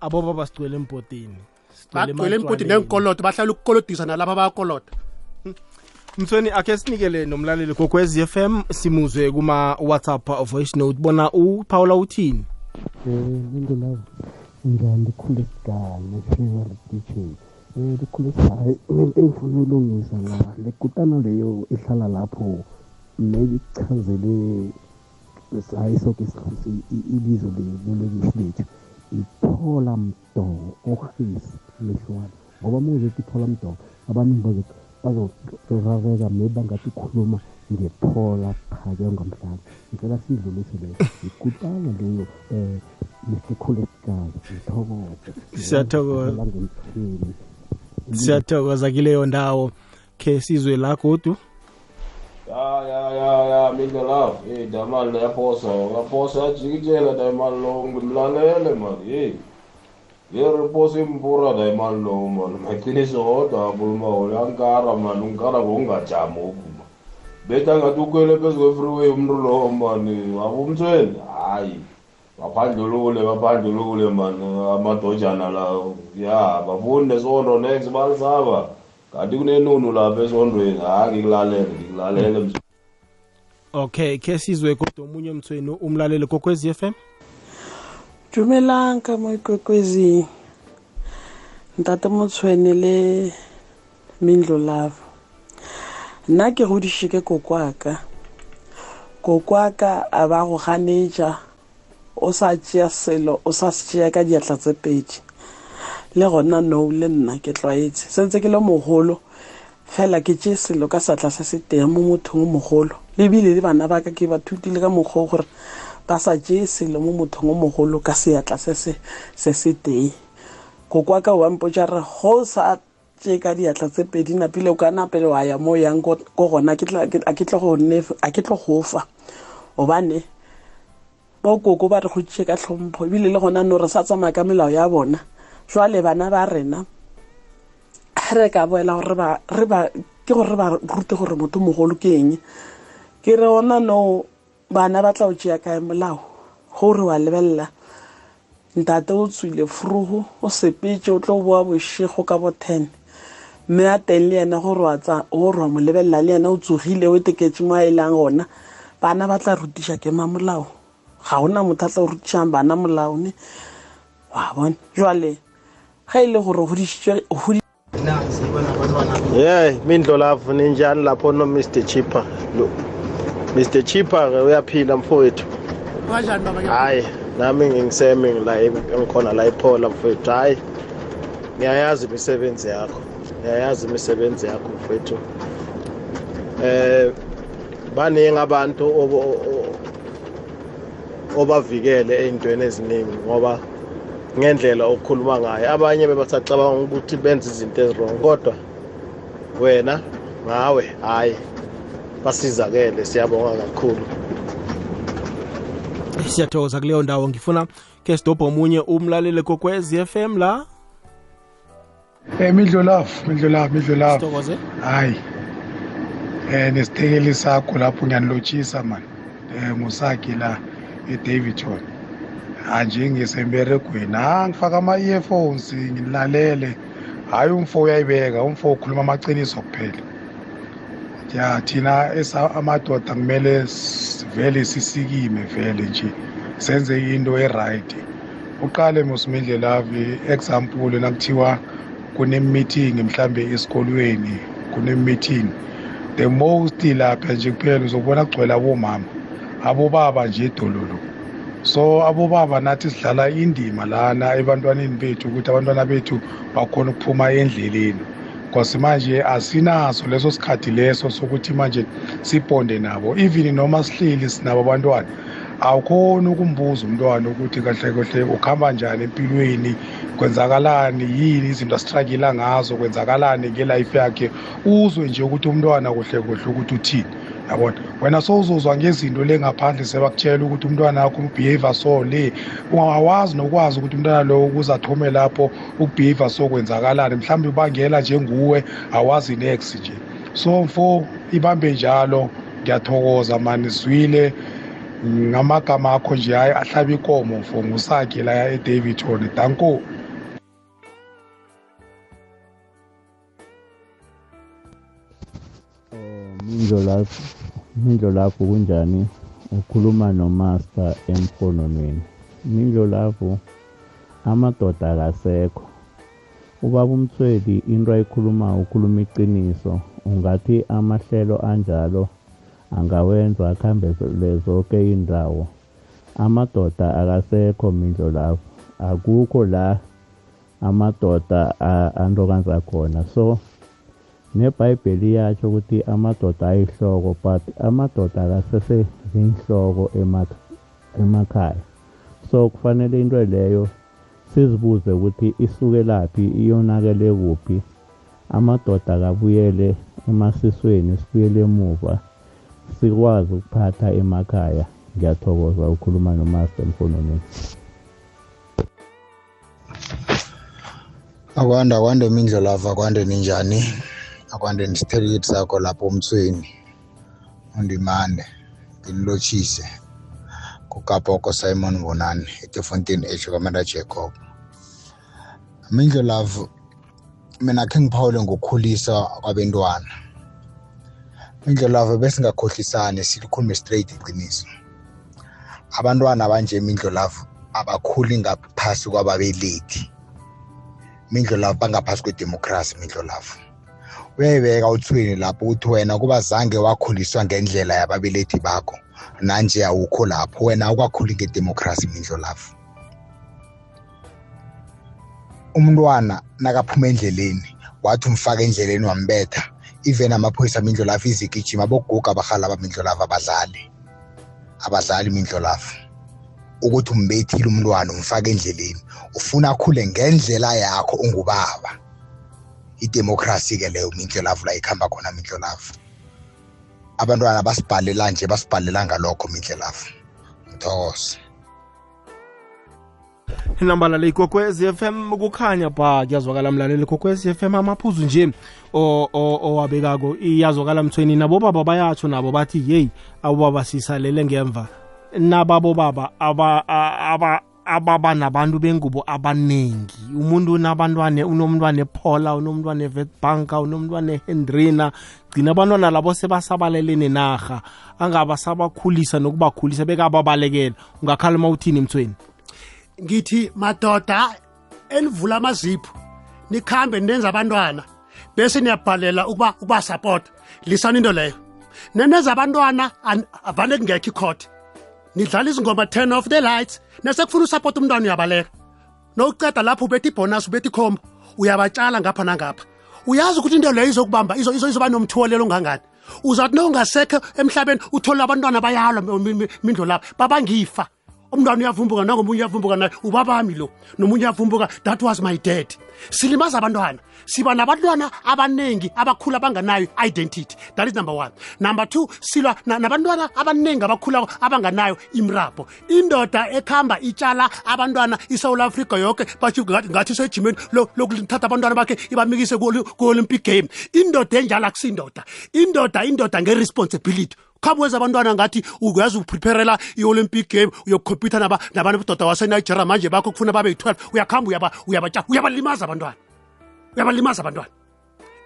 Abobaba sigcwele empotini bagcwele empoti emagcwaleni. neenkolodo bahlala ukukolodisa nalaba bayakolota mthweni akhe sinikele nomlaleli kokwez FM simuzwe kuma WhatsApp voice note. Bona uPaula uthini? Ngindlela njani likhule sigane favorite teaching um likhule hayi into engifuna uyilungisa la le kutana leyo ihlala lapho maybe ichazele hayi soke isihlisi ibizo lelekisi lethu. Iphola mdoko orhisi mehlwane ngoba uma uzothi iphola mdoko abaningi bazorareka maybe angathi ngephola cha ongamhlanga ngicela sidlulise leyo. Ikutana leyo um mr colesgazi ngithokoze. Siyathokoza. siyathokoza kileyo ndawo khe sizwe la godu. Ya ya ya ya mina la hey damali yaphosa yaphosa yajikijela damal lo ngimlalele mani hey yeriposa impura dayimali lo mani maqiniso kodwa akhuluma yankara mani unkara ngokungajami ophuma betha ngathi ukhwele phezu kwefreeway umntu lo mani abumthweni hayi. Baphandlulule baphandlulule mani amadojana lawo ya bafuni nesondo next balisaba. Kanti kunenunu lapha esondweni hayi ngikulalele ngikulalele mz- okay khe sizwe godu omunye mthweni umlaleli kokwez FM dumelang ka mo ikwekwezing ntate motshwane le mindlo lava nna ke godishe ke kokwaka. Kokwaka a ba go ganetša o sa tšea selo o sa se tšea ka diatla tse pedi. Le gona no le nna ke tlwaetse. Sentse ke le mogolo fela ke tšee selo ka satla se se teng mo mothong o mogolo. Lebile le bana ba ka ke ba thutile ka mokgwa o gore ba sa tšee selo mo mothong o mogolo ka seatla se se se se tee. Kokwa ka wampotša re go sa tšee ka diatla tse pedi napile o ka napele wa ya mo yang ko gona a ke tlo go go fa. Obane bo koko ba re go tšee ka tlhompho ebile le gona no re sa tsamaya ka melao ya bona. Jwale bana ba rena re ka boela gore ke gore re ba rute gore motho mogolo ke eng. Ke re ona no bana ba tla o tšea kae molao? Gore wa lebelela ntate o tswile frogo o sepetse o tlo boa bošego ka bo ten. Mme a teng le yena gore wa mo lebelela le yena o tsogile o teketse mo a e lang gona. Bana ba tla rutiša ke ma molao ga gona motho a tla o rutišang bana molaone. Wa bone jwale ga e le gore o godisitswe- o godi na siyibona abantwana Yeah, mindlolavu ninjani lapho no Mr Chipper. Lo Mr Chipper ke uyaphila mfowethu. kanjani baba Hayi, nami ngingiseme la ngikhona la iphola mfowethu. Hayi. Ngiyayazi imisebenzi yakho. Ngiyayazi imisebenzi yakho mfowethu. Eh baningi abantu obo- o- obavikele ey'ntweni eziningi ngoba ngendlela okukhuluma ngayo abanye bebasacabanga ukuthi benze izinto ezirong kodwa wena ngawe hhayi basizakele siyabonga kakhulu. Siyathokoza kuleyo ndawo. Ngifuna ke sidobhe omunye umlaleli kokwez FM la. Eh midlolafu midlolafu midlolafu sithokoze. Hayi. Eh nesithekeli sakho lapho ngiyanilotshisa man. Eh musaki la eDavidton. Anje ngisemberegweni ha ngifaka ama-earphones ngilalele. Hhayi umfo uyayibeka umfo ukhuluma amaciniso kuphela. Ya thina esa- amadoda kumele s- vele sisikime vele nje senze into eright. Uqale musimindlelavi example nakuthiwa kune-meeting mhlambe esikolweni kune-meeting. The most lapha nje kuphela uzobona kugcwele abomama abobaba nje edololo so abobaba nathi sidlala indima lana ebantwaneni bethu ukuthi abantwana bethu bakhona ukuphuma endleleni. Because manje asinaso leso sikhathi leso sokuthi manje sibonde nabo. Even noma sihleli sinabo abantwana awukhoni ukumbuza umntwana ukuthi kahle kahle ukuhamba njani empilweni kwenzakalani yini izinto asitragila ngazo kwenzakalani ngelife yakhe. Uzwe nje ukuthi umntwana kuhle kuhle ukuthi uthini. Yabona. Wena sowuzozwa ngezinto le ngaphandle sebakutshela ukuthi umntwana wakho ubehavior so le. Ungawazi nokwazi ukuthi umntwana lowo ukuze athome lapho ukubehavior so kwenzakalani. Mhlawumbe ubangela njenguwe awazi next nje. So mfo ibambe njalo. Ngiyathokoza mani sizwile. Ngamagama akho nje hayi ahlaba ikomo mfo. Ngusakhe la edavidton danko. Mindlo lapho mindlo lapho kunjani ukhuluma nomaster emfononweni? Mindlo lapho amadoda akasekho. Ubaba umthweli into ayikhulumayo ukhuluma iqiniso. Ungathi amahlelo anjalo angawenza akhambe zonke indawo. Amadoda akasekho mindlo lapho. Akukho la amadoda antokanza khona so nebhayibheli yatsho ukuthi amadoda ayihloko but amadoda akasese zinhloko ema- emakhaya. So kufanele into leyo sizibuze ukuthi isukelaphi iyonakele kuphi. Amadoda akabuyele emasisweni sibuyele emuva sikwazi ukuphatha emakhaya. Ngiyathokoza ukukhuluma nomaster emfononweni akwande akwande mindlolava akwande ninjani? Akwande nisithelikithi sakho lapho umthweni undimande nginilotshise kukapoko simon bonani etefontini esho kamanda jacob. Mindlolavu mina khe ngiphawule ngokukhulisa kwabentwana. Mindlolavu besingakhohlisani silikhulume straight iqiniso. Abantwana abanje mindlolavu abakhuli ngaphasi kwababelethi. Mindlolavu bangaphasi kwedemokhrasi mindlolavu uyayibeka uthweni lapho ukuthi wena kuba zange wakhuliswa ngendlela yababelethi bakho. Nanje awukho lapho wena awukakhuli ngedemokhrasi mindlolavu umntwana nakaphuma endleleni wathi umfaka endleleni wambetha even amaphoyisa mindlolavu izigijima boguga abarhala bamindlolavu abadlali. Abadlali mindlolavu ukuthi umbethile umntwana umfaka endleleni ufuna akhule ngendlela yakho ungubaba. Idemokhrasi-ke leyo mindlolavu la ikhamba khona mindlolavu abantwana basibhalela nje basibhalela ngalokho mindlelavu ngithokoza inamba le ikokwez FM kukhanya ba kuyazwakala mlaleli kokwez FM amaphuzu nje o- o- owabekako iyazwakala mthweni. Nabo baba bayatsho nabo bathi yeyi abobaba sisalele ngemva. Nababo baba aba a- aba ababa nabantu bengubo abaningi umuntu unabantwane unomntwana epaula unomntwana evetbanka unomntwana ehendrina gcina abantwana labo sebasabalele nenarha angaba sabakhulisa nokubakhulisa bekababalekela. Ungakhalima uthini mthweni ngithi madoda enivula amazipho nikhambe nenza abantwana bese niyabhalela ukuba ukuba support. Lisana into leyo. Neneza abantwana an- avane kungekho icourt nidlala izingoma 10 of the lights nesekufuna usupport umntwana uyabaleka. Nokuceda lapho ubetha ibhonus ubetha ikhombo uyabatshala ngapha nangapha. Uyazi ukuthi into leyo izokubamba izo- izo- izoba nomthuwelelo ongangani. Uzathi nongasekho emhlabeni uthole abantwana bayalwa mi- mi- mindlo lapha babangifa. Umntwana uyavumbuka nangomunye uyavumbuka naye. Ubabami lo nomunye uyavumbuka. That was my dad. Silimaza abantwana. Siba nabantwana abaningi abakhula banganayo identity. That is number one. Number two silwa na- nabantwana abaningi abakhula abanganayo imrabho. Indoda ekhamba itshala abantwana isouth africa yonke bathi ngathi lo- lokuthatha abantwana bakhe ibamikise ku-olympic game indoda enjalo akusindoda. Indoda indoda nge-responsibility khabe wenza abantwana ngathi uyazi upreparela i-olympic game uyokukhompyutha nabantu budoda wasenigeria manje bakho kufuna babe yi-12 uyakhamba uyaba- uyabatshala uyabalimaza abantwana. Uyabalimaza abantwana.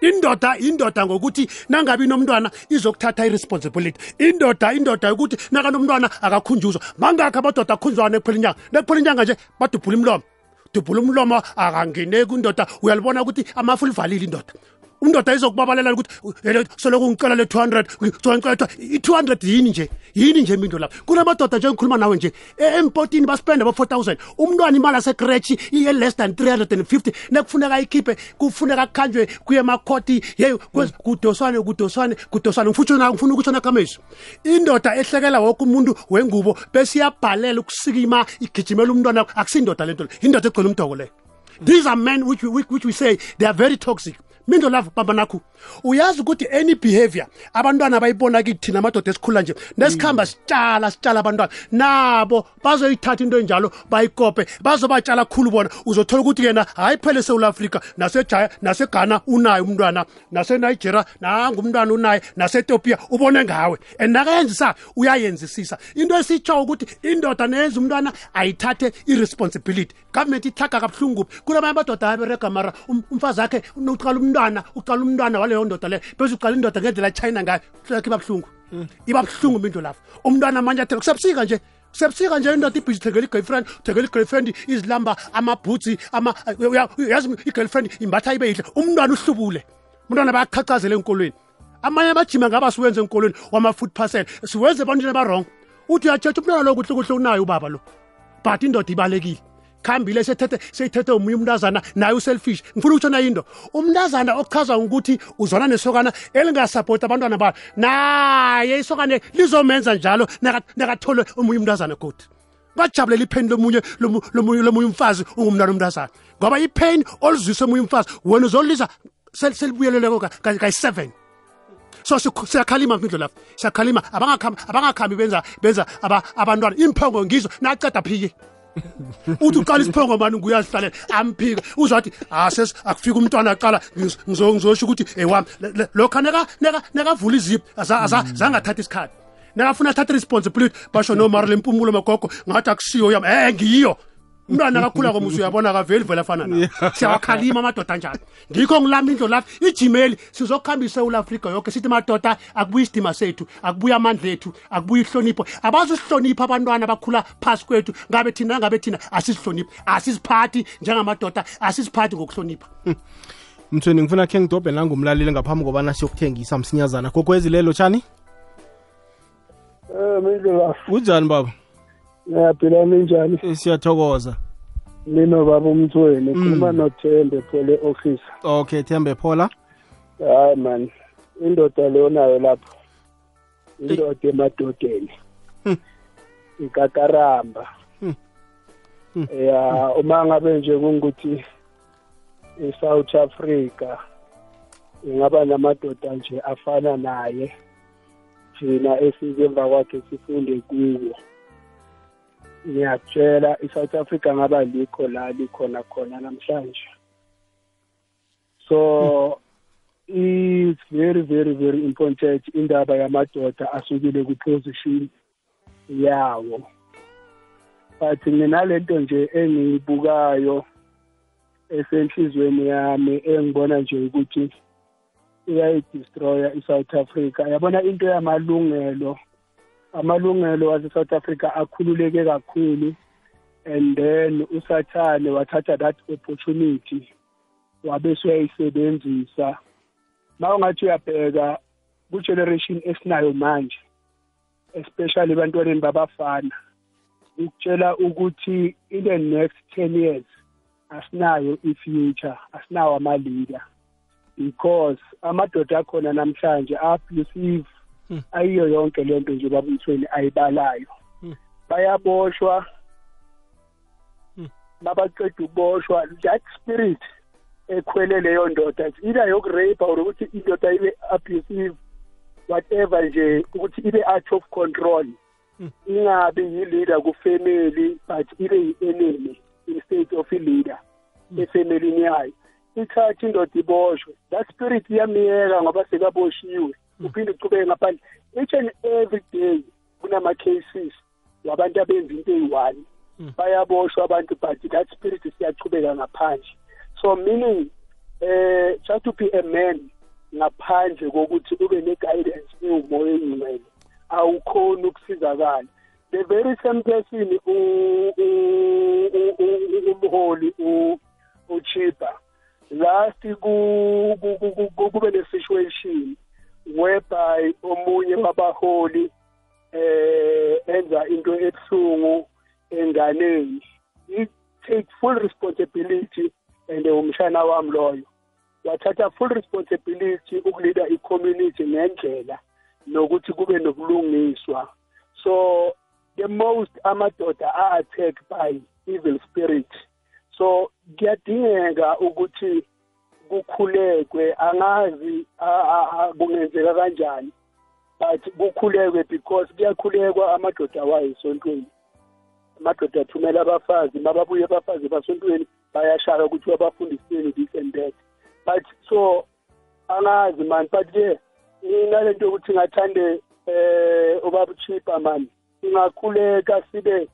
Indoda indoda ngokuthi nangabi nomntwana izokuthatha i-responsibility. Indoda indoda yokuthi nakanomntwana akakhunjuzwa. Mangakho amadoda akhunjwana ekuphela inyanga nekuphela inyanga nje badubhula umlomo. Dubhula umlomo akangeneki indoda. Uyalibona ukuthi amafu livalile indoda undoda izokubabalela ukuthi "Yele, soloko ngicela le 200 ngicela i-200 yini nje? Yini nje imindo lapha? Kunamadoda nje ngikhuluma nawe nje e- empotini baspende ba-4000 umntwana imali asekretshi iye-less than 350 nekufuneka ikhiphe kufuneka kukhanjwe kuye emakhoti yeyi kwezi- kudoswane kudoswane kudoswane. Ngifuna ukutshona kamesi indoda ehlekela woke umuntu wengubo bese iyabhalela ukusikima igijimela umntwana akusindoda lento le. Indoda egcwele umdoko leyo these are men which, we- which we say they are very toxic mindo lavo baba nakho uyazi ukuthi any behavior abantwana bayibona kithi thina amadoda esikhula nje nesikhamba sitshala sitshala abantwana. Nabo bazoyithatha into enjalo bayikope bazobatshala khulu bona. Uzothola ukuthi yena hayi phele esewula afrika nasejaya naseghana unaye umntwana nasenigeria nangumntwana unaye nasetopia ubone ngawe. And nakayenzisa uyayenzisisa into esitsho ukuthi indoda neyenza umntwana ayithathe i-responsibility. Government ithaga kabuhlungu. Kunamanye amadoda aberega mara um- umfazi akhe uqala umntwana uqala umntwana waleyo ndoda leyo bese uqala indoda ngendlela achina ngayo yakhe iba buhlungu iba buhlungu mindlo lapho. Umntwana amanye athela kusebusika nje sebusika nje indoda ibhizi thengela i-girlfriend thengela i-girlfriend izilamba amabhutsi uyazi i-girlfriend imbatha ibe yihle. Umntwana uhlubule. Umntwana bayaqhaqhazela enkolweni. Amanye amajima ngaba siwenze enkolweni wama-food parcel. Siwenze ebantwini abarong uthi uyatshetsha umntwana lo kuhle kuhle unayo ubaba lo. But indoda ibalekile khambile sethethe seyithethe omunye umntazana naye uselfish. Ngifuna ukutsho nayo into. Umntazana okuchazwa ngokuthi uzwana nesokana elingasapoti abantwana balo naye isokane lizomenza njalo naka- nakathole omunye umntazana godi ngajabulela ipheni lomunye lomu- lomunye umfazi ungumntwana omntazana ngoba ipheni oluzwise omunye umfazi wena uzolisa sel- selibuyeleleko ka- ka- kayi-seven so siyakhalima mindlo lapho. Siyakhalima abangakhambi benza benza aba- abantwana. Imphongo ngizo naceda phike uthi uqala isiphongo mani nguyazihlalela amphika uzathi ases akufika umntwana aqala ngiz- ngizo- ngizosho ukuthi ewami lokho neka neka nekavula izipho zangathatha isikhathi. Nekafuna athathe responsibility basho nomara lempumulo magogo ngathi akusiyo yami. Eh ngiyo umntwana akakhula komusa uyabona kaveli vele afana nawo siyawakhalima amadoda njalo. Ngikho ngilami indlo lapho ijimeli sizokuhamba isewula afrika yonke sithi madoda akubuya isidima sethu akubuya amandla ethu akubuya ihlonipho. Abazusihlonipha abantwana abakhula phasi kwethu? Ngabe thina ngabe thina? Asisihloniphi. Asisiphathi njengamadoda asisiphathi ngokuhlonipha. Mthweni ngifuna khe ngidobhe nangumlaleli ngaphambi kobana siyokuthengisa msinyazana. Kokwezilelo tshani Eh mindlela kunjani baba? Ngiyaphila ninjani Eh, siyathokoza. Mina baba umthweni khuluma nothembe phole office okay thembe phola. Hayi man. Indoda leyo nayo lapho indoda emadodeni. Ikakaramba. Ya uma ngabe nje kungukuthi i-south africa ingaba namadoda nje afana naye thina esike emva kwakhe sifunde kuwo. Ngiyakutshela i-south africa ngaba likho la likhona khona namhlanje. So it's very very very important indaba yamadoda asukile ku-position yawo. But nginalento nje engiyibukayo esenhlizweni yami engibona nje ukuthi iyayidestroya i-south africa. Yabona into yamalungelo amalungelo wase-south africa akhululeke kakhulu and then usathane wathatha that opportunity wabe suyayisebenzisa ma ungathi uyabheka ku-generation esinayo manje especially ebantwaneni babafana ukutshela ukuthi in the next ten years asinayo i-future asinawo ama-leader because amadoda akhona namhlanje a-abusive. Ayiyo yonke lento nje babumthweni ayibalayo. Bayaboshwa. Mabaqeda ukuboshwa. That spirit ekhwele leyo ndoda either yokurapa or ukuthi indoda ibe abusive whatever nje ukuthi ibe out of control. Ingabi yi-leader kufamily but ibe yi-enemy instead of i-leader efamilini yayo. Ithathe indoda iboshwe. That spirit iyamiyeka ngoba sekaboshiwe uphinde uqhubeke ngaphandle. Each and every day kunama-cases wabantu abenza into eyi-one. Bayaboshwa abantu but that spirit siyachubeka ngaphandle. So meaning eh just to be a man ngaphandle kokuthi ube ne-guidance ewumoya engcwele awukhoni ukusizakala. The very same person umholi uchipa last kube ne-situation whereby omunye wabaholi eh enza into ebuhlungu enganeni. He take full responsibility and umshana wami loyo. Wathatha full responsibility ukulida i-community ngendlela nokuthi kube nobulungiswa. So the most amadoda are-attack by evil spirit. So kuyadingeka ukuthi kukhulekwe angazi kungenzeka kanjani but kukhulekwe because kuyakhulekwa amadoda wayo esontweni amadoda athumela abafazi mababuye abafazi basontweni bayashaka ukuthi babafundiseni this and that. But so angazi man but ke nalento yokuthi ngathande eh ubaba chipa man singakhuleka sibe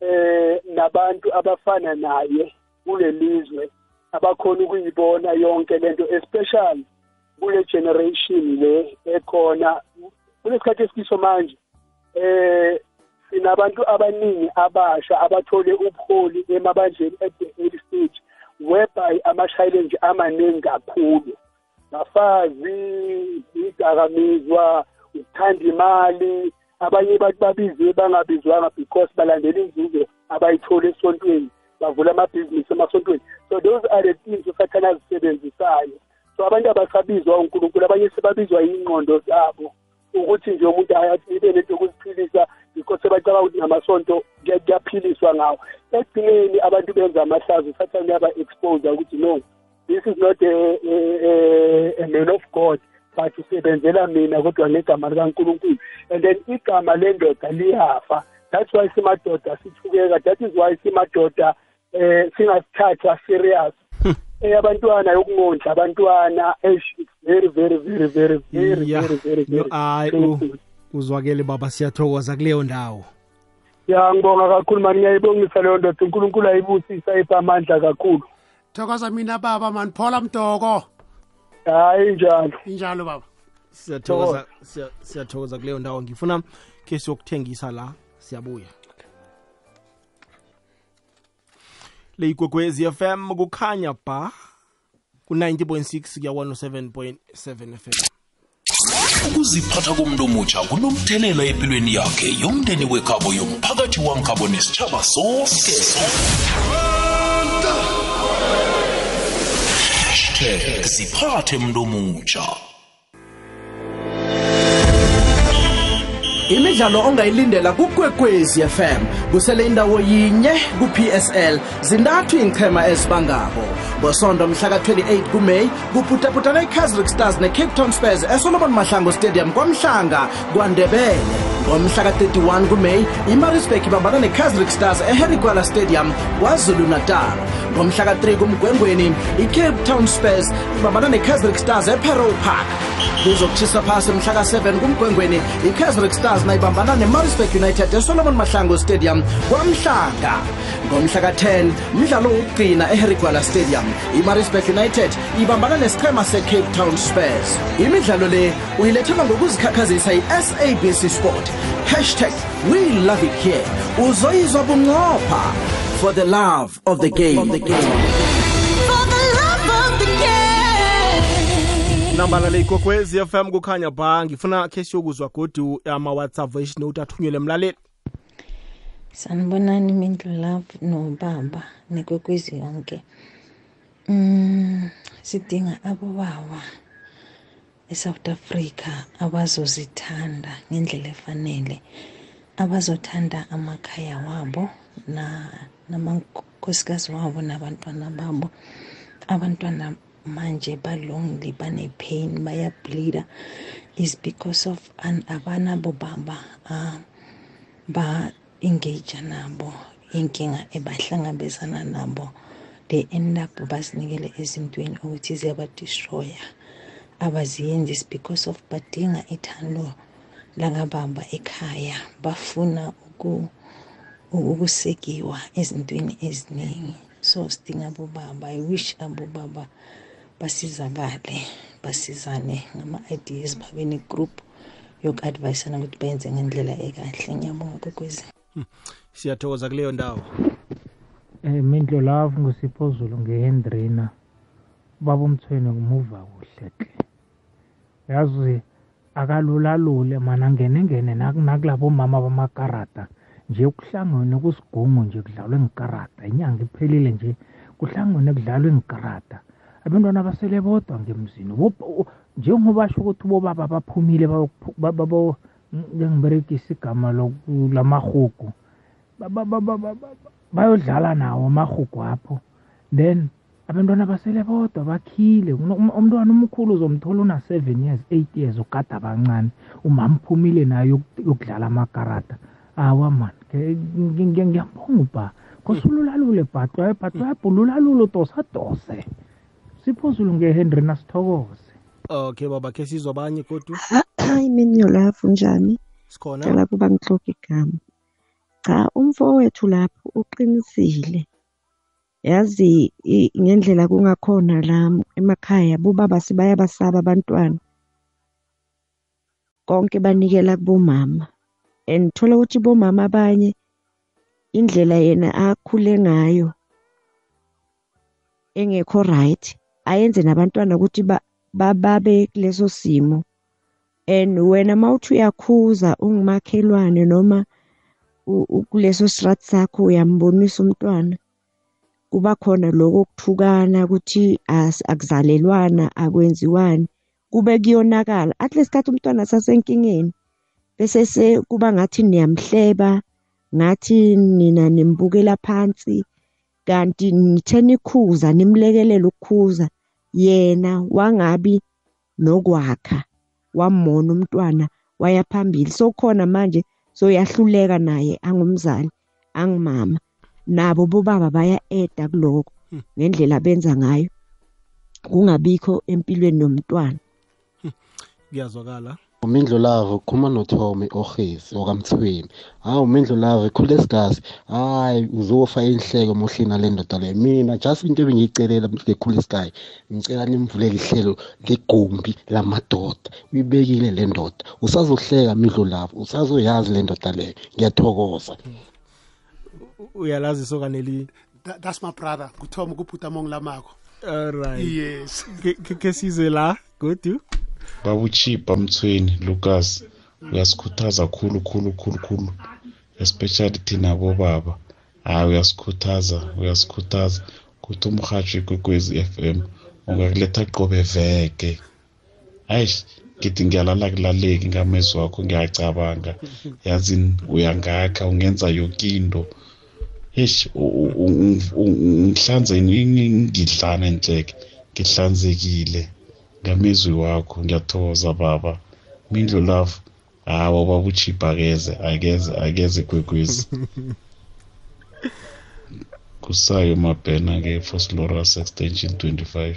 eh nabantu abafana naye kule lizwe. Abakhona ukuyibona yonke lento especially kule generation le ekhona. Kulesikhathi esikiso manje eh sinabantu abaningi abasha abathole ubuholi emabandleni at the early stage whereby ama-challenge amaningi kakhulu. Bafazi idakamizwa ukuthanda imali abanye bathi babiziwe bangabizwanga because balandela inzuzo abayithole esontweni. Bavula amabhizinisi emasontweni. So those are the things usathane azisebenzisayo. So abantu abasabizwa unkulunkulu abanye sebabizwa yingqondo zabo ukuthi nje umuntu ayathi ibe lento yokuziphilisa because sebacaba ukuthi namasonto kuyaphiliswa ngawo. Ekugcineni abantu benza amahlazo usathane uyaba-expose ukuthi no this is not a, a, a, a man of god but usebenzela mina kodwa ngegama likankulunkulu. And then igama lendoda liyafa. That's why simadoda sithukeka that is why simadoda eh singasithatha serious. Eyabantwana yokungondla abantwana it's very very very very very ya. very very no very hayi u- uzwakele baba siyathokoza kuleyo ndawo. Ya ngibonga kakhulu mani ngiyayibongisa leyo ndoda. Unkulunkulu ayibusisa ipha amandla kakhulu. Thokoza mina baba mani phola mdoko. Hayi njalo. Injalo baba. Siyathokoza siya- siyathokoza kuleyo ndawo. Ngifuna ke siyokuthengisa la. Siyabuya. Le igwegwezi fm kukhanya ba ku-90.6 kuya 107.7 fm ukuziphatha komuntu omutsha kunomthelela empilweni yakhe yomndeni wekhabo yomphakathi wankhabo nesitshaba sonke. Hashtag siphathe muntu omutsha. Imidlalo ongayilindela kukwekwezi fm kusele indawo yinye ku-psl zintathu iinqhema ezibangako. Ngosonto mhlaka-28 kumeyi kuputaputana i-casrick stars ne-cape town spurs esolomon mahlango stadium kwamhlanga kwandebele. Ngomhlaka-31 kumeyi imarisburg ibambana ne-casrick stars eherigwala stadium kwazulu natal ngomhlaka-3 kumgwengweni i-cape town spurs ibambana ne-casrick stars eperow park. Kuzokutshisa phasi mhlaka-7 kumgwengweni i-casrick stars nayibambana ne-marisburg united esolomon mahlango stadium kwamhlanga. Ngomhlaka-10 mdlalo wokugcina eherigwala stadium i-marisburg united ibambana nesiqhema secape town spurs. Imidlalo le uyilethelwa ngokuzikhakhazisa yi-sabc sport. Hashtag we love it here. Uzoyizwa bunqopha for the love of the game, the game. For the love of nambala leyikokwezi fm kukhanya ba ngifuna khe siyokuzwa godi ama-whatsapp voice note athunyelwe emlaleli. Sanibonani mindlu love nobaba nekwekwezi yonke Mm, sidinga abobaba eSouth Africa abazozithanda ngendlela efanele, abazothanda amakhaya wabo namakhosikazi wabo nabantwana babo. Abantwana manje ba-lonely, bane-pain, bayabhlida is because of abanabo baba uh, ba-engaja nabo inkinga ebahlangabezana nabo. They end up basinikele ezintweni ukuthi ziyabadestroya. Abaziyenzi is because of badinga ithando langabamba ekhaya bafuna uku ukusekiwa ezintweni eziningi. So sidinga abobaba i wish abobaba basizakale basizane ngama-ideas babe ne-group yoku-advisana ukuthi bayenze ngendlela ekahle. Ngiyabonga kwekwezi siyathokoza kuleyo ndawo. um mindlo lavu ngusipho zulu ngehendrina baba umthweni kumuva kuhle hle yazi akalulalule mana ngene ngene nakulabo mama bamakarata nje kuhlangene kusigungu nje kudlalwe ngikarata inyanga iphelile nje kuhlangene kudlalwe ngikarata abantwana basele bodwa ngemzini. Njengoba basho ukuthi bobaba baphumile ngiberegisa igama lamahugu bayodlala nawo amahugu apho then abantwana basele bodwa bakhile. Umntwana omkhulu uzomthola una-seven years eight years ukade abancane umama uphumile nayo yokudlala amakarata awa man ngiyambonga ubha. Kose ululalule bhatwa bhatwa ululalule udosa dose siphuzulu ngehenry nasithokoze. Okay baba khe sizwa abanye kodwa hayi mina yolafu njani sikhona? Cela kuba ngihloka igama. Cha umfowethu lapho uqinisile. Yazi ngendlela kungakhona la emakhaya bobaba sibayabasaba abantwana. Konke banikela kubomama. And thola ukuthi bomama abanye indlela yena akhule ngayo engekho right ayenze nabantwana ukuthi babe kuleso simo. And wena mawuthi uyakhuza ungumakhelwane noma kuleso strat sakho uyambonisa umntwana. Kuba khona lokho kuthukana ukuthi akuzalelwana akwenziwani. Kube kuyonakala at least kathi umntwana sasenkingeni bese se kuba ngathi niyamhleba ngathi nina nimbukela phansi kanti nithe nikhuza nimlekelela ukukhuza yena wangabi nokwakha wamona umntwana waya phambili. So khona manje soyahluleka naye angumzali angimama nabo bobaba baya-eda kuloko ngendlela abenza ngayo. Kungabikho empilweni yomntwana kuyazwakala. Umindlu lavo khuma nothome ohesi okamthweni. Hawu umindlu lavo ekhulesigazi hayi uzofa inhleko mohlina le ndoda leyo mina just into ebengiyicelela ngekhulesikayi ngicela nimvulele ihlelo legumbi lamadoda. Uyibekile le ndoda. Usazohleka mindlu lavo usazoyazi le ndoda leyo ngiyathokoza. Uyalazi sokaneli That, that's my brother kuthoma ukuphuta mongilamako. Alright yes. Ke size la godu babuchipa mthweni lucas uyasikhuthaza khulu khulu khulu khulu especially thina bobaba hayi uyasikhuthaza uyasikhuthaza kuthi umrhatsho ikwekwezi f m ungakuletha qobe veke hayish ngithi ngiyalala kulaleki ngamezwi wakho ngiyacabanga yazini uyangakha ungenza yoke into eish ngihlanze ngidlana enhleke ngihlanzekile ngamezwi wakho ngiyathokoza baba. Mindlu love. Hawa babuchipa akeze akeze akeze kwekwezi kusayo mabhena nge-foslorus extension 25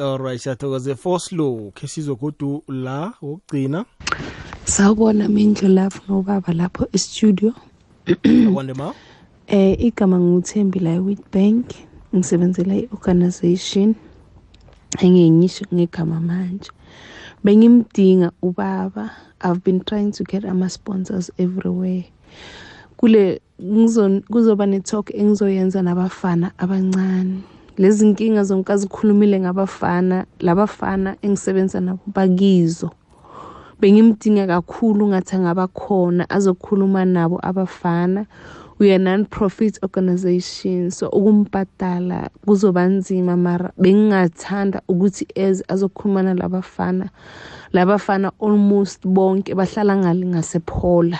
alright siyathokoze foslow khe sizwe godu la wokugcina. Sawubona mindlu lapho nobaba lapho estudio. Akwande ma? Eh igama nguthembi la e-Witbank. Ngisebenzela i-organization. Engengisho ngegama manje. Bengimdinga ubaba. I've been trying to get ama sponsors everywhere. Kule kuzoba ne-talk engizoyenza nabafana abancane. Lezi nkinga zonke azikhulumile ngabafana labafana engisebenza nabo bakizo. Bengimdinga kakhulu ngathi angaba khona azokhuluma nabo abafana. We are non-profit organization so ukumbhadala kuzoba nzima. Mara bengingathanda ukuthi eze azokhuluma nalabafana labafana almost bonke bahlala ngale ngasephola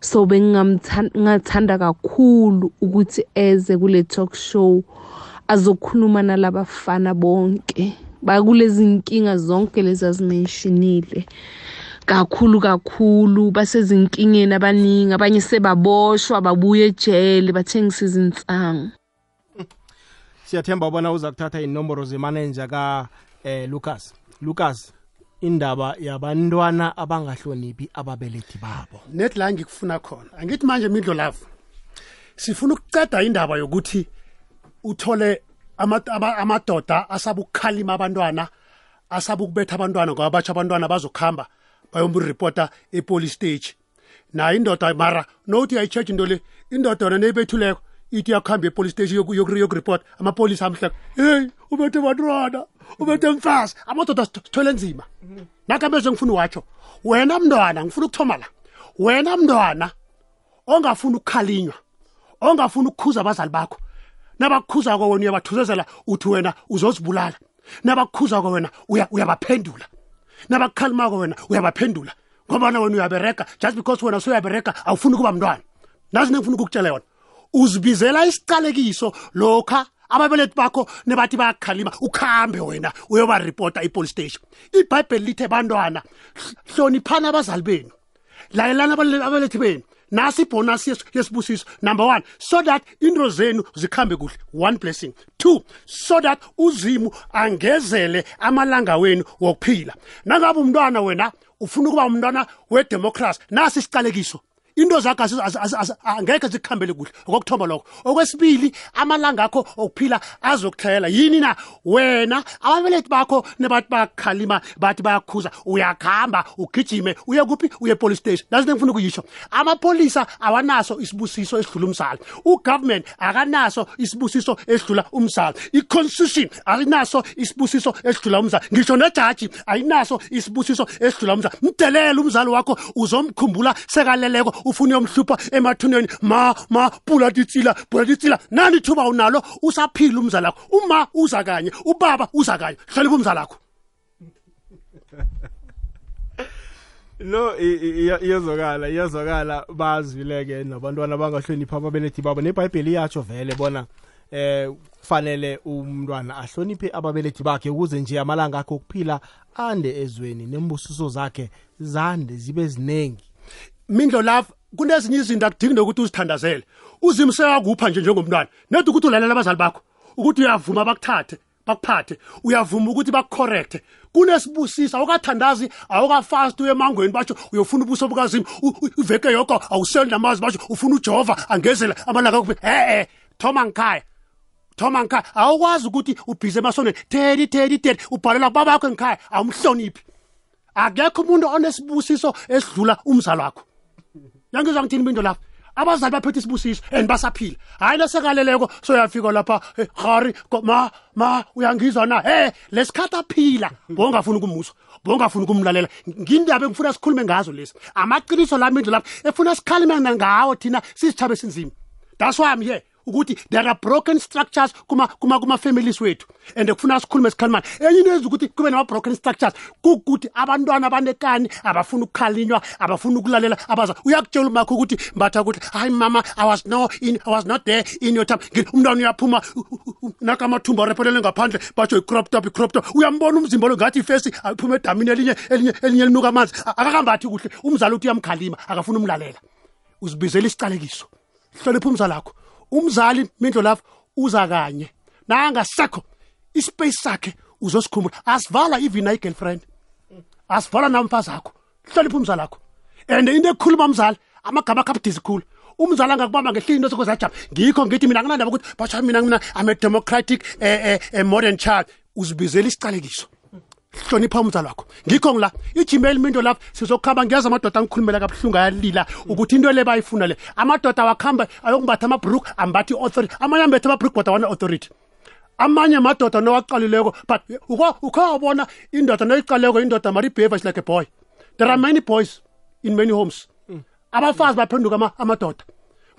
so bengingathanda kakhulu ukuthi eze kule talk show azokhuluma nalabafana bonke. Bakulezi nkinga zonke lezi azimentionile. Kakhulu kakhulu basezinkingeni abaningi abanye sebaboshwa babuye ejele bathengisa izinsango siyathemba ubona uza kuthatha inomboro zemanager ka eh, lucas. Lucas indaba yabantwana abangahloniphi ababelethi babo? Net la ngikufuna khona. Angithi manje midlo lavo sifuna ukuceda indaba yokuthi uthole ama- ama- amadoda asaba ukukhalima abantwana asaba ukubetha abantwana ngoba batsho abantwana bazokuhamba. Bayomripota epolice stage. Nayo indoda mara nokuthi uyayi-check into le indoda yona neyibethuleko ithi iyakuhamba epolice stage yoku- yoku- yokuripota amapolisa amhleka heyi ubethe abantwana ubethe mfazi amadoda sithwele nzima. Nakameze ngifuna watsho wena mntwana ngifuna ukuthoma la. Wena mntwana ongafuni ukukhalinywa ongafuni ukukhuza abazali bakho nabakukhuzako wena uyabathuzezela uthi wena uzozibulala nabakukhuzako wena uya- uyabaphendula. Nabakukhalimako wena uyabaphendula ngobana wena uyabereka just because wena soyabereka awufuni ukuba mntwana. Nazi nengifuna ukukutshela yona. Uzibizela isiqalekiso lokha ababelethi bakho nebathi bayakukhalima ukhambe wena uyobaripota ipolice station. Ibhayibheli lithe bantwana hl- hloniphani abazali benu. Layelani abale- abalethi benu nasi yes- yesibusiso number one so that into zenu zikhambe kuhle. One blessing. Two so that uzimu angezele amalanga wenu wokuphila. Nangabe umntwana wena ufuna ukuba umntwana wedemocracy nasi isiqalekiso into zakho azi- azi- azi- azi- angekhe zikuhambele kuhle. Okokuthoma lokho. Okwesibili amalanga akho okuphila azokuhlayela yini na? Wena ababelethi bakho nebathi bayakukhalima bathi bayakukhuza uyakuhamba ugijime uye kuphi? Uye police station. Nazi nengifuna ukuyisho. Amapolisa awanaso isibusiso esidlula umzala ugovernment akanaso isibusiso esidlula umzala i-constitution ayinaso isibusiso esidlula umzala ngisho nejaji ayinaso isibusiso esidlula umzala mdelela umzali wakho uzomkhumbula sekaleleko ufuna uyomhlupha emathuneni. Ma ma pula titsila pula titsila nani ithuba unalo? Usaphila umzali wakho uma uza kanye ubaba uza kanye. Hlonipha umzali wakho iya- iyazwakala iyazwakala. Bazwile-ke nabantwana abangahloniphi ababelethi babo. Nebhayibheli iyatsho vele bona eh kufanele umntwana ahloniphe ababelethi bakhe ukuze nje amalanga akhe okuphila ande ezweni. Nembusiso zakhe zande zibe ziningi mindlo lapha kunezinye izinto akudingi nokuthi uzithandazele. Uzimo seyakupha nje njengomntwana. Nedi ukuthi ulalela abazali bakho ukuthi uyavuma bakuthathe bakuphathe. Uyavuma ukuthi bakucorrecte kunesibusisa awukathandazi awukafasti uye emangweni batsho uyofuna ubuso bukazimu u- u- iveke yoko awuseli namazi batsho ufuna ujehova angezele amalanga akuphela e-e thoma ngikhaya thoma ngikhaya awukwazi ukuthi ubhize emasonweni thedi thedi thedi ubhalela babakho ngikhaya awumhloniphi. Akekho umuntu onesibusiso esidlula umzali wakho yangizwa ngithini into lapha? Abazali baphethe isibusiso and basaphila. Hayi lesekaleleko soyafika lapha eh, hari ko- ma ma uyangizwa na? He lesikhathi aphila bongafuni ukumuzwa bongafuni ukumlalela. Ngindaba engifuna sikhulume ngazo lesi. Amaqiniso lami indlu lapha efuna sikhalime nangawo thina sisithabe sinzima. That's why i'm here ukuthi there are broken structures kuma kuma wethu. And kufuna sikhulume sikhalimana enye into yenza ukuthi kube nama broken structures kukuthi abantwana abanekani abafuna ukukhalinywa abafuna ukulalela abaza. Uyakutshela umakho ukuthi mbatha ukuthi hayi mama i was no in i was not there in your time. Umntwana uyaphuma u- u- u- naka amathumba arephelele ngaphandle batsho i-crop top i-crop top uyambona umzimba lo ngathi ifesi aphuma edamini elinye elinye elinye linuka amanzi. Akakambathi kuhle umzali uthi uyamkhalima akafuna umlalela. Uzibizela isiqalekiso hlonipha umzali wakho umzali mindlo lapho uza kanye. Nangasekho ispace sakhe uzosikhumbula asivala even na i-girlfriend. Asivala namfazi akho hlonipha umzali wakho. And into ekhuluma umzali amagama akho abudisi khulu. Umzali angakubamba ngehliya into soko zajama ngikho ngithi mina nginandaba ukuthi basha mina mina i'm a democratic eh, eh, eh, modern child. Uzibizela isiqalekiso hlonipha umzali wakho. Ngikho ngila ijimeli minto lapho sizokuhamba ngiyazi amadoda angikhulumela kabuhlungu ayalila. Ukuthi into le bayifuna le. Amadoda awakuhamba ayokumbatha amabhruk ambathi i-authority. Amanye ambethe amabhruk kodwa awana authority amanye amadoda nowaqalileko but ukhawabona indoda noyiqaleko indoda mari behavior is like a boy. There are many boys in many homes. Abafazi baphenduka ama- amadoda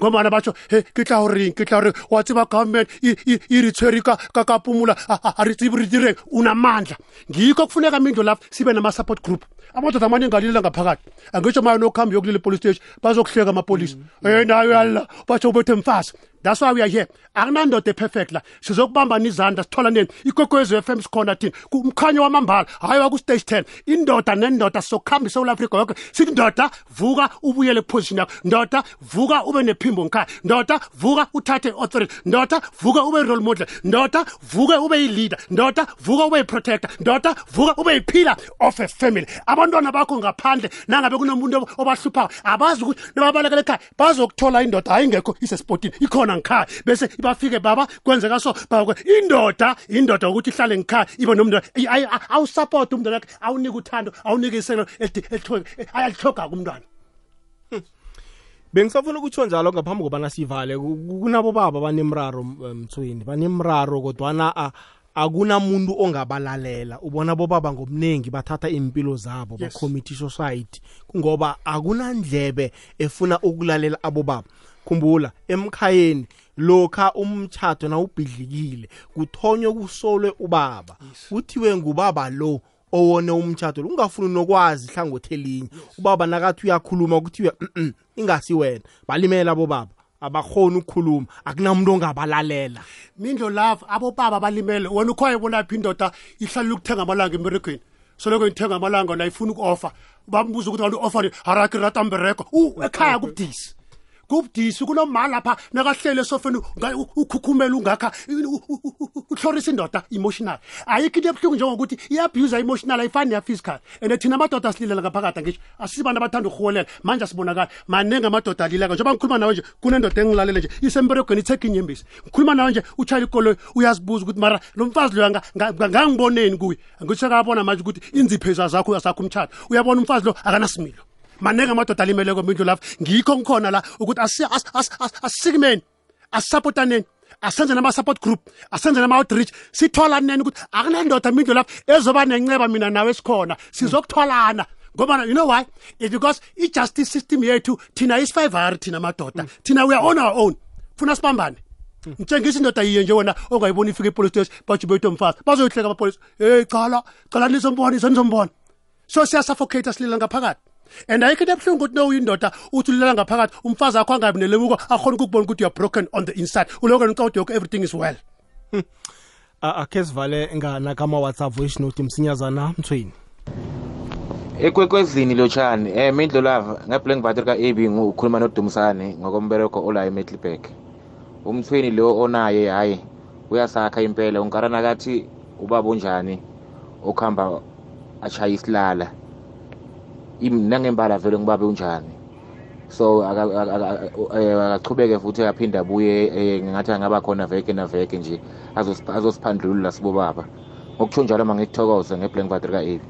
ngomana batsho he ke tla o reng? Ke tla o reng? Wa tseba government e- e e re tshwere ka ka- ka pumula a- re tsebe re direng unamandla ngikho kufuneka mindlu lapho sibe nama-support group. Amadoda amanye ngalilela ngaphakathi. Angitsho mayo nokuhambe yokulila police station bazokuhleka amapolisa um nayo yalla batsho ubethe mfazi that's why we are here. Akunandoda eperfect la sizokubambana izandla sithola nini? Ikwekwezi f m sikhona thina. Ku- umkhanyo wamambala hayi waku-stage ten. Indoda nendoda sizokuhamba isouth africa yonke sithi ndoda vuka ubuyele kuposition yakho. Ndoda vuka ube nephimbo ngikhaya ndoda vuka uthathe i-authority. Ndoda vuka ube i-role model. Ndoda vuka ube yi-leader ndoda vuka ube yi-protector ndoda vuka ube yi-pillar of a family. Abantwana bakho ngaphandle nangabe kunomuntu obahluphayo abazi ukuthi nababalekela ekhaya bazokuthola indoda. Hayi ingekho isespotini ikhona ngikhaya bese bafike baba kwenzeka so baba indoda indoda ukuthi ihlale ngikhaya ibe ay- awusupport umntwana wakhe awunike uthando awunike iselo ayalihloga kumntwana bengisafuna ukutsho njalo ngaphambi kobana sivale ku- ku- kunabo baba banemraro mthweni banemraro kodwana akunamuntu ongabalalela. Ubona bobaba ngomningi bathatha impilo zabo bacommit society kungoba akunandlebe efuna ukulalela abobaba. Khumbula emkhayeni lokha umtshato nawubhidlikile kuthonywe kusolwe ubaba. Kuthiwe ngubaba lo owone umtshato lo ungafuni nokwazi ihlangothi elinye. Ubaba nakathi uyakhuluma kuthiwe "Mm-mm, ingasi wena. Balimela abobaba abakhoni ukukhuluma akunamuntu ongabalalela. Mindlo love abobaba balimele wena ukhoye bonaphi indoda ihlalela ukuthenga amalanga emberegweni. Soloko ithenga amalanga na ifuna uku-offer. Bambuza ukuthi kanti u-offer haraki ratambereko u ekhaya kubudisi. Kubudisi kunomali lapha nakahlele esofeni ukhukhumela ungakha uhlorisa indoda emotional. Ayikho into ebuhlungu njengokuthi i-abuse emotional ayifani neya-physical and thina amadoda sililela ngaphakathi angisho asisibantu abathanda ukuholela. Manje asibonakali maningi amadoda alileka. Njengoba ngikhuluma nawe nje kunendoda engilalele nje isemberegweni ithekhe inyembezi ngikhuluma nawe nje utshayela ikoloyi uyazibuza ukuthi mara lo mfazi loyo ngangiboneni kuye? Angitsho akabona manje ukuthi inzipheza zakho zakho umtshato uyabona umfazi lo akanasimilo maningi amadoda alimeleko mindlu lafa ngikho ngikhona la ukuthi asi- as- as- as- asisikimeni asisapotaneni asenze nama-support group. Asenze nama-outreach sitholaneni ukuthi akunendoda mindlu lapha ezoba nenceba mina nawe esikhona sizokuthwalana ngoba you know why? Is because i-justice system yethu thina isifayivari thina madoda. Thina we are on our own. Funa sibambane. Ngitshengisa indoda yiye nje wena ongayiboni ifika epolice station batsho mfazi bazoyihleka amapolisa hey cala cala nizombona nizombona. So siyasuffocate silila ngaphakathi and ayikho into ebuhlungu ukuthi nowuyindoda uthi ulilela ngaphakathi umfazi akho angabi nelemuko akhona ukukubona ukuthi youare broken on the inside. Uloko nicawuthi yoko everything is well. A- akhe sivale nganakama-whatsapp voice note msinyazana mthweni. Ekwekwezini lotshani um mindlo lava ngaphle ngivathi ka-ab ukhuluma nodumisane ngokombereko olayo emetlibek umthweni lo onaye hhayi uyasakha impela. Unkarana kathi ubaba unjani okuhamba ashaya isilala? Im- nangembala vele ngibabe unjani. So aka- aka- aka- eh, akachubeke futhi aphinde abuye eh, ngathi angaba khona veke naveke nje azosiph- azosiphandlulula sibobaba. Ngokutsho njalo ma ngikuthokoze ngeblank battery ka-ab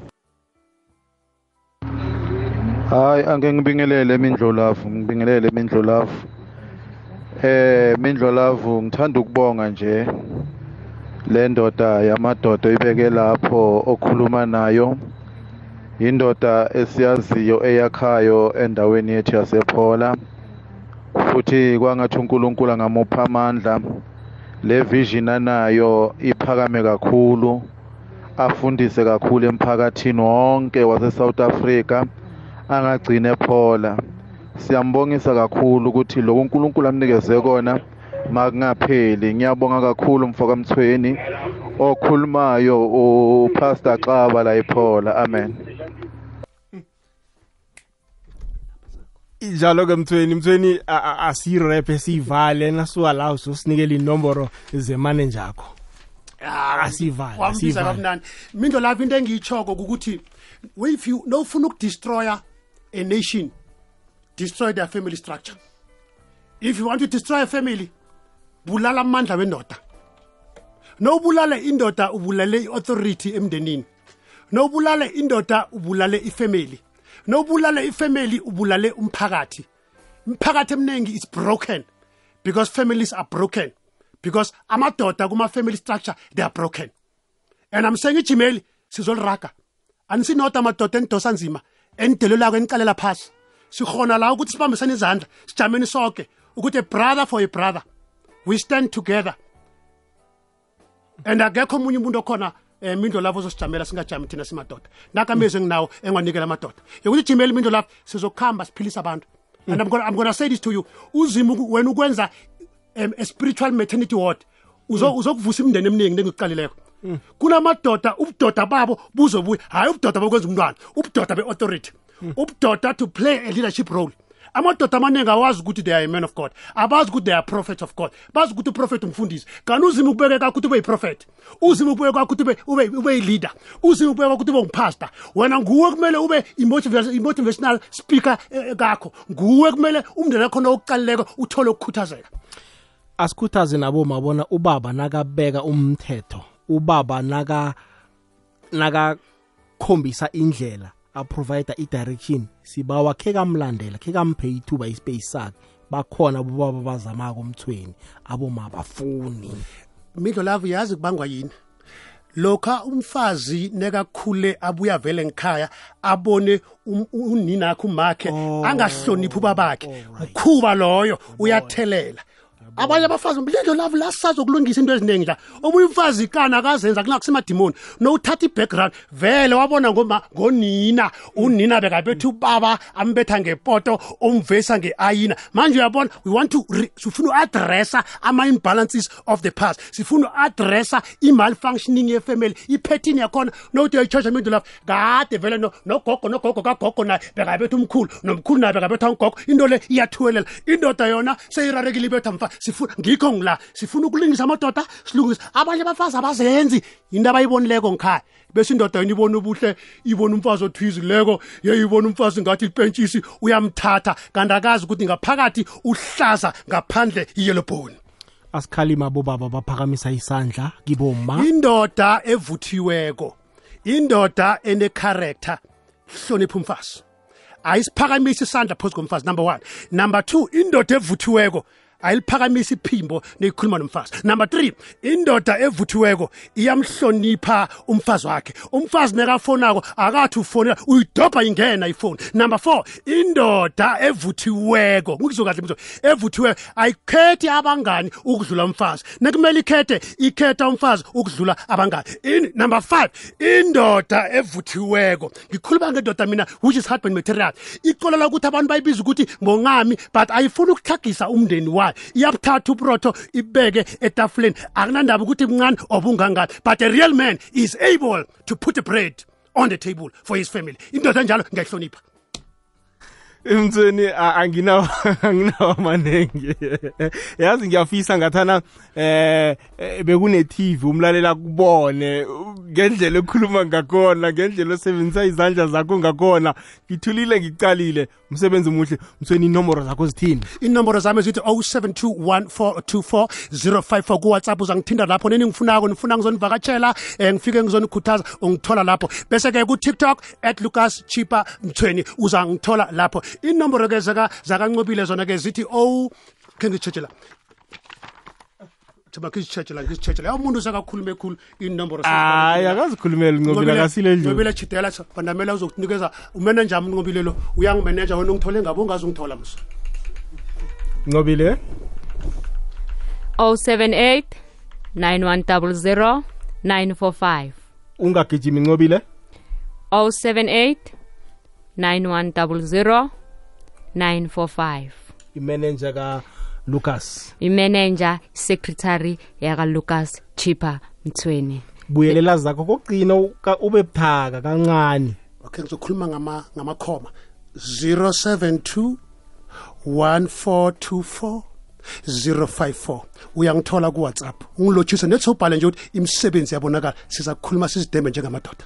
hayi ake ngibingelele mindlolavu ngibingelele mindlolavu eh mindlolavu ngithanda ukubonga nje le ndoda yamadoda oyibeke lapho okhuluma nayo. Indoda esiyaziyo eyakhayo endaweni yethu yasephola futhi kwangathi uNkulunkulu angamupha amandla le vision anayo iphakame kakhulu afundise kakhulu emphakathini wonke wase South Africa angagcine ephola siyambongisa kakhulu ukuthi lokhu uNkulunkulu amnikeze kona makungapheli. Ngiyabonga kakhulu mfoka mthweni okhulumayo upastor Xaba la iphola amen. Njalo ke mthweni mthweni a- a- asiyirep esiyivale nasuka la usosinikela inomboro zemanager akho asiyivale wambiza asiyivale kamnandi. Mindo lapho into engiyitshoko ukuthi if you nowufuna ukudestroya a nation destroy their family structure. If you want to destroy a family bulala amandla wendoda. Nowubulale indoda ubulale i-authority emndenini. Nowubulale indoda ubulale ifamily. Nowubulale ifamily ubulale umphakathi. Umphakathi eminingi is broken because families are broken. Because amadoda kuma-family structure they are broken. And i'm saying ijimeli sizoliraga. Anisinodwa amadoda enidosa nzima enidelelako eniqalela phasi. Sikhona la ukuthi sibambisane izandla sijameni sonke ukuthi a brother for a brother. We stand together. And akekho omunye umuntu okhona um mindlo lapho ozosijamela singajami thina simadoda. Nakamezwi enginawo engiwanikela amadoda. Yokuthi jimeli mindlo lapho sizokuhamba siphilisa abantu. And I'm gonna, I'm gonna say this to you uzima uku- wena ukwenza um, a spiritual maternity ward uzo- uzokuvusa imindeni eminingi nengikuqalileko kunamadoda ubudoda babo buzobuya hhayi ubudoda bokwenza umntwana ubudoda be-authority ubudoda to play a leadership role. Amadoda amaningi awazi ukuthi they are a man of god. Abazi ukuthi they are prophet of god. Bazi ukuthi uprofethi umfundisi. Kanti uzima ukubekeka ukuthi ube yiprofethi uzima ukubekeka ukuthi ube- ube ube yi-leader. Uzima ukubekeka ukuthi ube ngupasta wena nguwe kumele ube i-motiva- i-motivational speaker eh, kakho. Nguwe kumele umndeni wakhona okuqalileko uthole ukukhuthazeka. Asikhuthaze nabo mabona ubaba nakabeka umthetho. Ubaba naka nakakhombisa indlela. Aprovide i-direction. Sibawa khe kamlandela khe kamphe ithuba ispace sakhe. Bakhona abobaba bazamako umthweni aboma bafuni midlo lavo yazi kubangwa yini? Lokha umfazi nekakhule abuya vele ngikhaya abone um- unina akhe umakhe angahloniphi ubabakhe. ukhuba loyo uyathelela abanye abafazi mlindo lavo lasazokulungisa into eziningi la omunye umfazi ikana akazenza kunakusemadimoni nowuthatha i-background vele wabona ngoma ngonina unina bekabetha ubaba ambetha ngepoto omvesa nge-ayina. Manje uyabona we want to re- sifuna u-adressa ama-imbalances of the past. Sifuna u-adressa i-malfunctioning yefamily iphethini yakhona. Nokuthi uyayichosha imindlu lapho kade vele no- nogogo nogogo kagogo naye bekabetha umkhulu nomkhulu naye bekabetha ugogo. Into le iyathuwelela. Indoda yona seyirarekile ibetha mfa. Sifuna ngikho ngila. Sifuna ukulungisa amadoda silungisa abanye abafazi abazenzi. Into abayibonileko ngikhaya? Bese indoda yona ibona ubuhle ibona umfazi othwizileko ye ibona umfazi ngathi lipentshisi uyamthatha. Kanti akazi ukuthi ngaphakathi uhlaza ngaphandle iyelobhoni asikhalima bobaba baphakamisa isandla kiboma indoda evuthiweko indoda enecharacter hlonipha umfazi. Ayisiphakamisa isandla phezu komfazi number one. Number two indoda evuthiweko ayiliphakamisa iphimbo neyikhuluma nomfazi. Number three indoda evuthiweko iyamhlonipha umfazi wakhe. Umfazi nekafonako akathi ufonela uyidobha ingena ifoni. Number four indoda evuthiweko ngikuzwe kahle mzo evuthiweko ayikhethi abangani ukudlula umfazi. Nekumele ikhethe ikhetha umfazi ukudlula abangani. In, number five indoda evuthiweko. Ngikhuluma ngendoda mina which is husband material. Ixolela ukuthi abantu bayibiza ukuthi ngongami but ayifuni ukuhlagisa umndeni wayo iyabuthatha uprotho ibeke etafuleni. Akunandaba ukuthi mncane obungangani but a real man is able to put a bread on the table for his family. Indoda enjalo ngiyayihlonipha emthweni a- anginawo anginawo amanengi yazi ngiyafisa ngathana eh eh, bekune TV umlalela kubone. Ngendlela ekhuluma ngakhona ngendlela osebenzisa izandla zakho ngakhona. Ngithulile ngicalile. Umsebenzi omuhle. Mthweni inomboro zakho zithini? Inomboro zami zithi 0721424054 kuwhatsapp uzangithinda lapho. Nini ngifunako nifuna ngizonivakatshela um ngifike ngizonikhuthaza ungithola lapho. Bese-ke kutiktok at lucas chipa mthweni uzangithola lapho inomboro-ke zakancobile zona-ke zithi o khe ngizitshetshe la thiba ngizitshetshe ngizitshetshe la umuntu sekakhulume khulu inomboro hayi akazikhulumeli ncobile akasile endlini ncobile chidela bandamela uzokunikeza. Umeneja mntu ncobile lo? Uyangimeneja wena ungithole ngabe ungazi ungithola mso ncobile 078 9100 945 ungagijimi ncobile 078 9100 945 imanager ka Lucas imanager secretary yaka Lucas Chipa Mthweni. Buyelela zakho kokugcina ube buthaka kancane. Okay ngizokhuluma ngama ngamakhoma. 072 1424 054 uyangithola ku WhatsApp ungilotshise nethi ubhale nje ukuthi imisebenzi yabonakala. Siza kukhuluma sizidembe njengamadoda.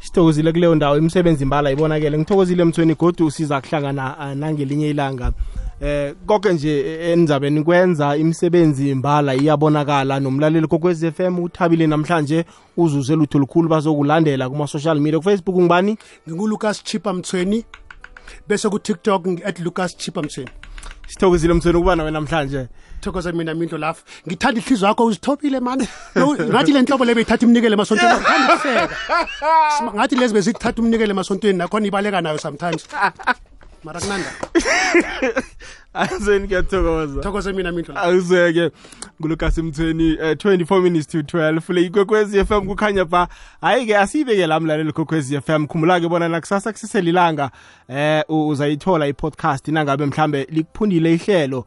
Sithokozile kuleyo ndawo. Imisebenzi imbala ibonakele. Ngithokozile mthweni godu siza kuhlangana ah, nangelinye ilanga. Eh konke nje eh, enizabe nikwenza imisebenzi imbala iyabonakala. Nomlaleli kokwez FM uthabile namhlanje. Uzuze lutho lukhulu bazokulandela kuma social media. Ku Facebook ngibani ngingulucas chipa mthweni bese ku TikTok at lucas chipa mthweni sithokozile mthweni ukuba nawe namhlanje. Thokoza mina mindlo lafu. Ngithanda ihliziyo yakho uzithobile mani ngathi le nhlobo le beyithatha imnikele emasontweni ngithanda ngathi lezi bezithatha umnikele emasontweni nakhona ibaleka nayo sometimes. Mara kunanda azeni kuyathokoza. Thokoze mina mindlo awuzeke ngulukas mthweni uh, 24 minutes to 12 le ikwekwezi m kukhanya ba hayi-ke asiyibeke la mlaleli f m. Khumbula-ke bona nakusasa kusiselilanga um uh, uzayithola i-podcast nangabe mhlambe likuphundile ihlelo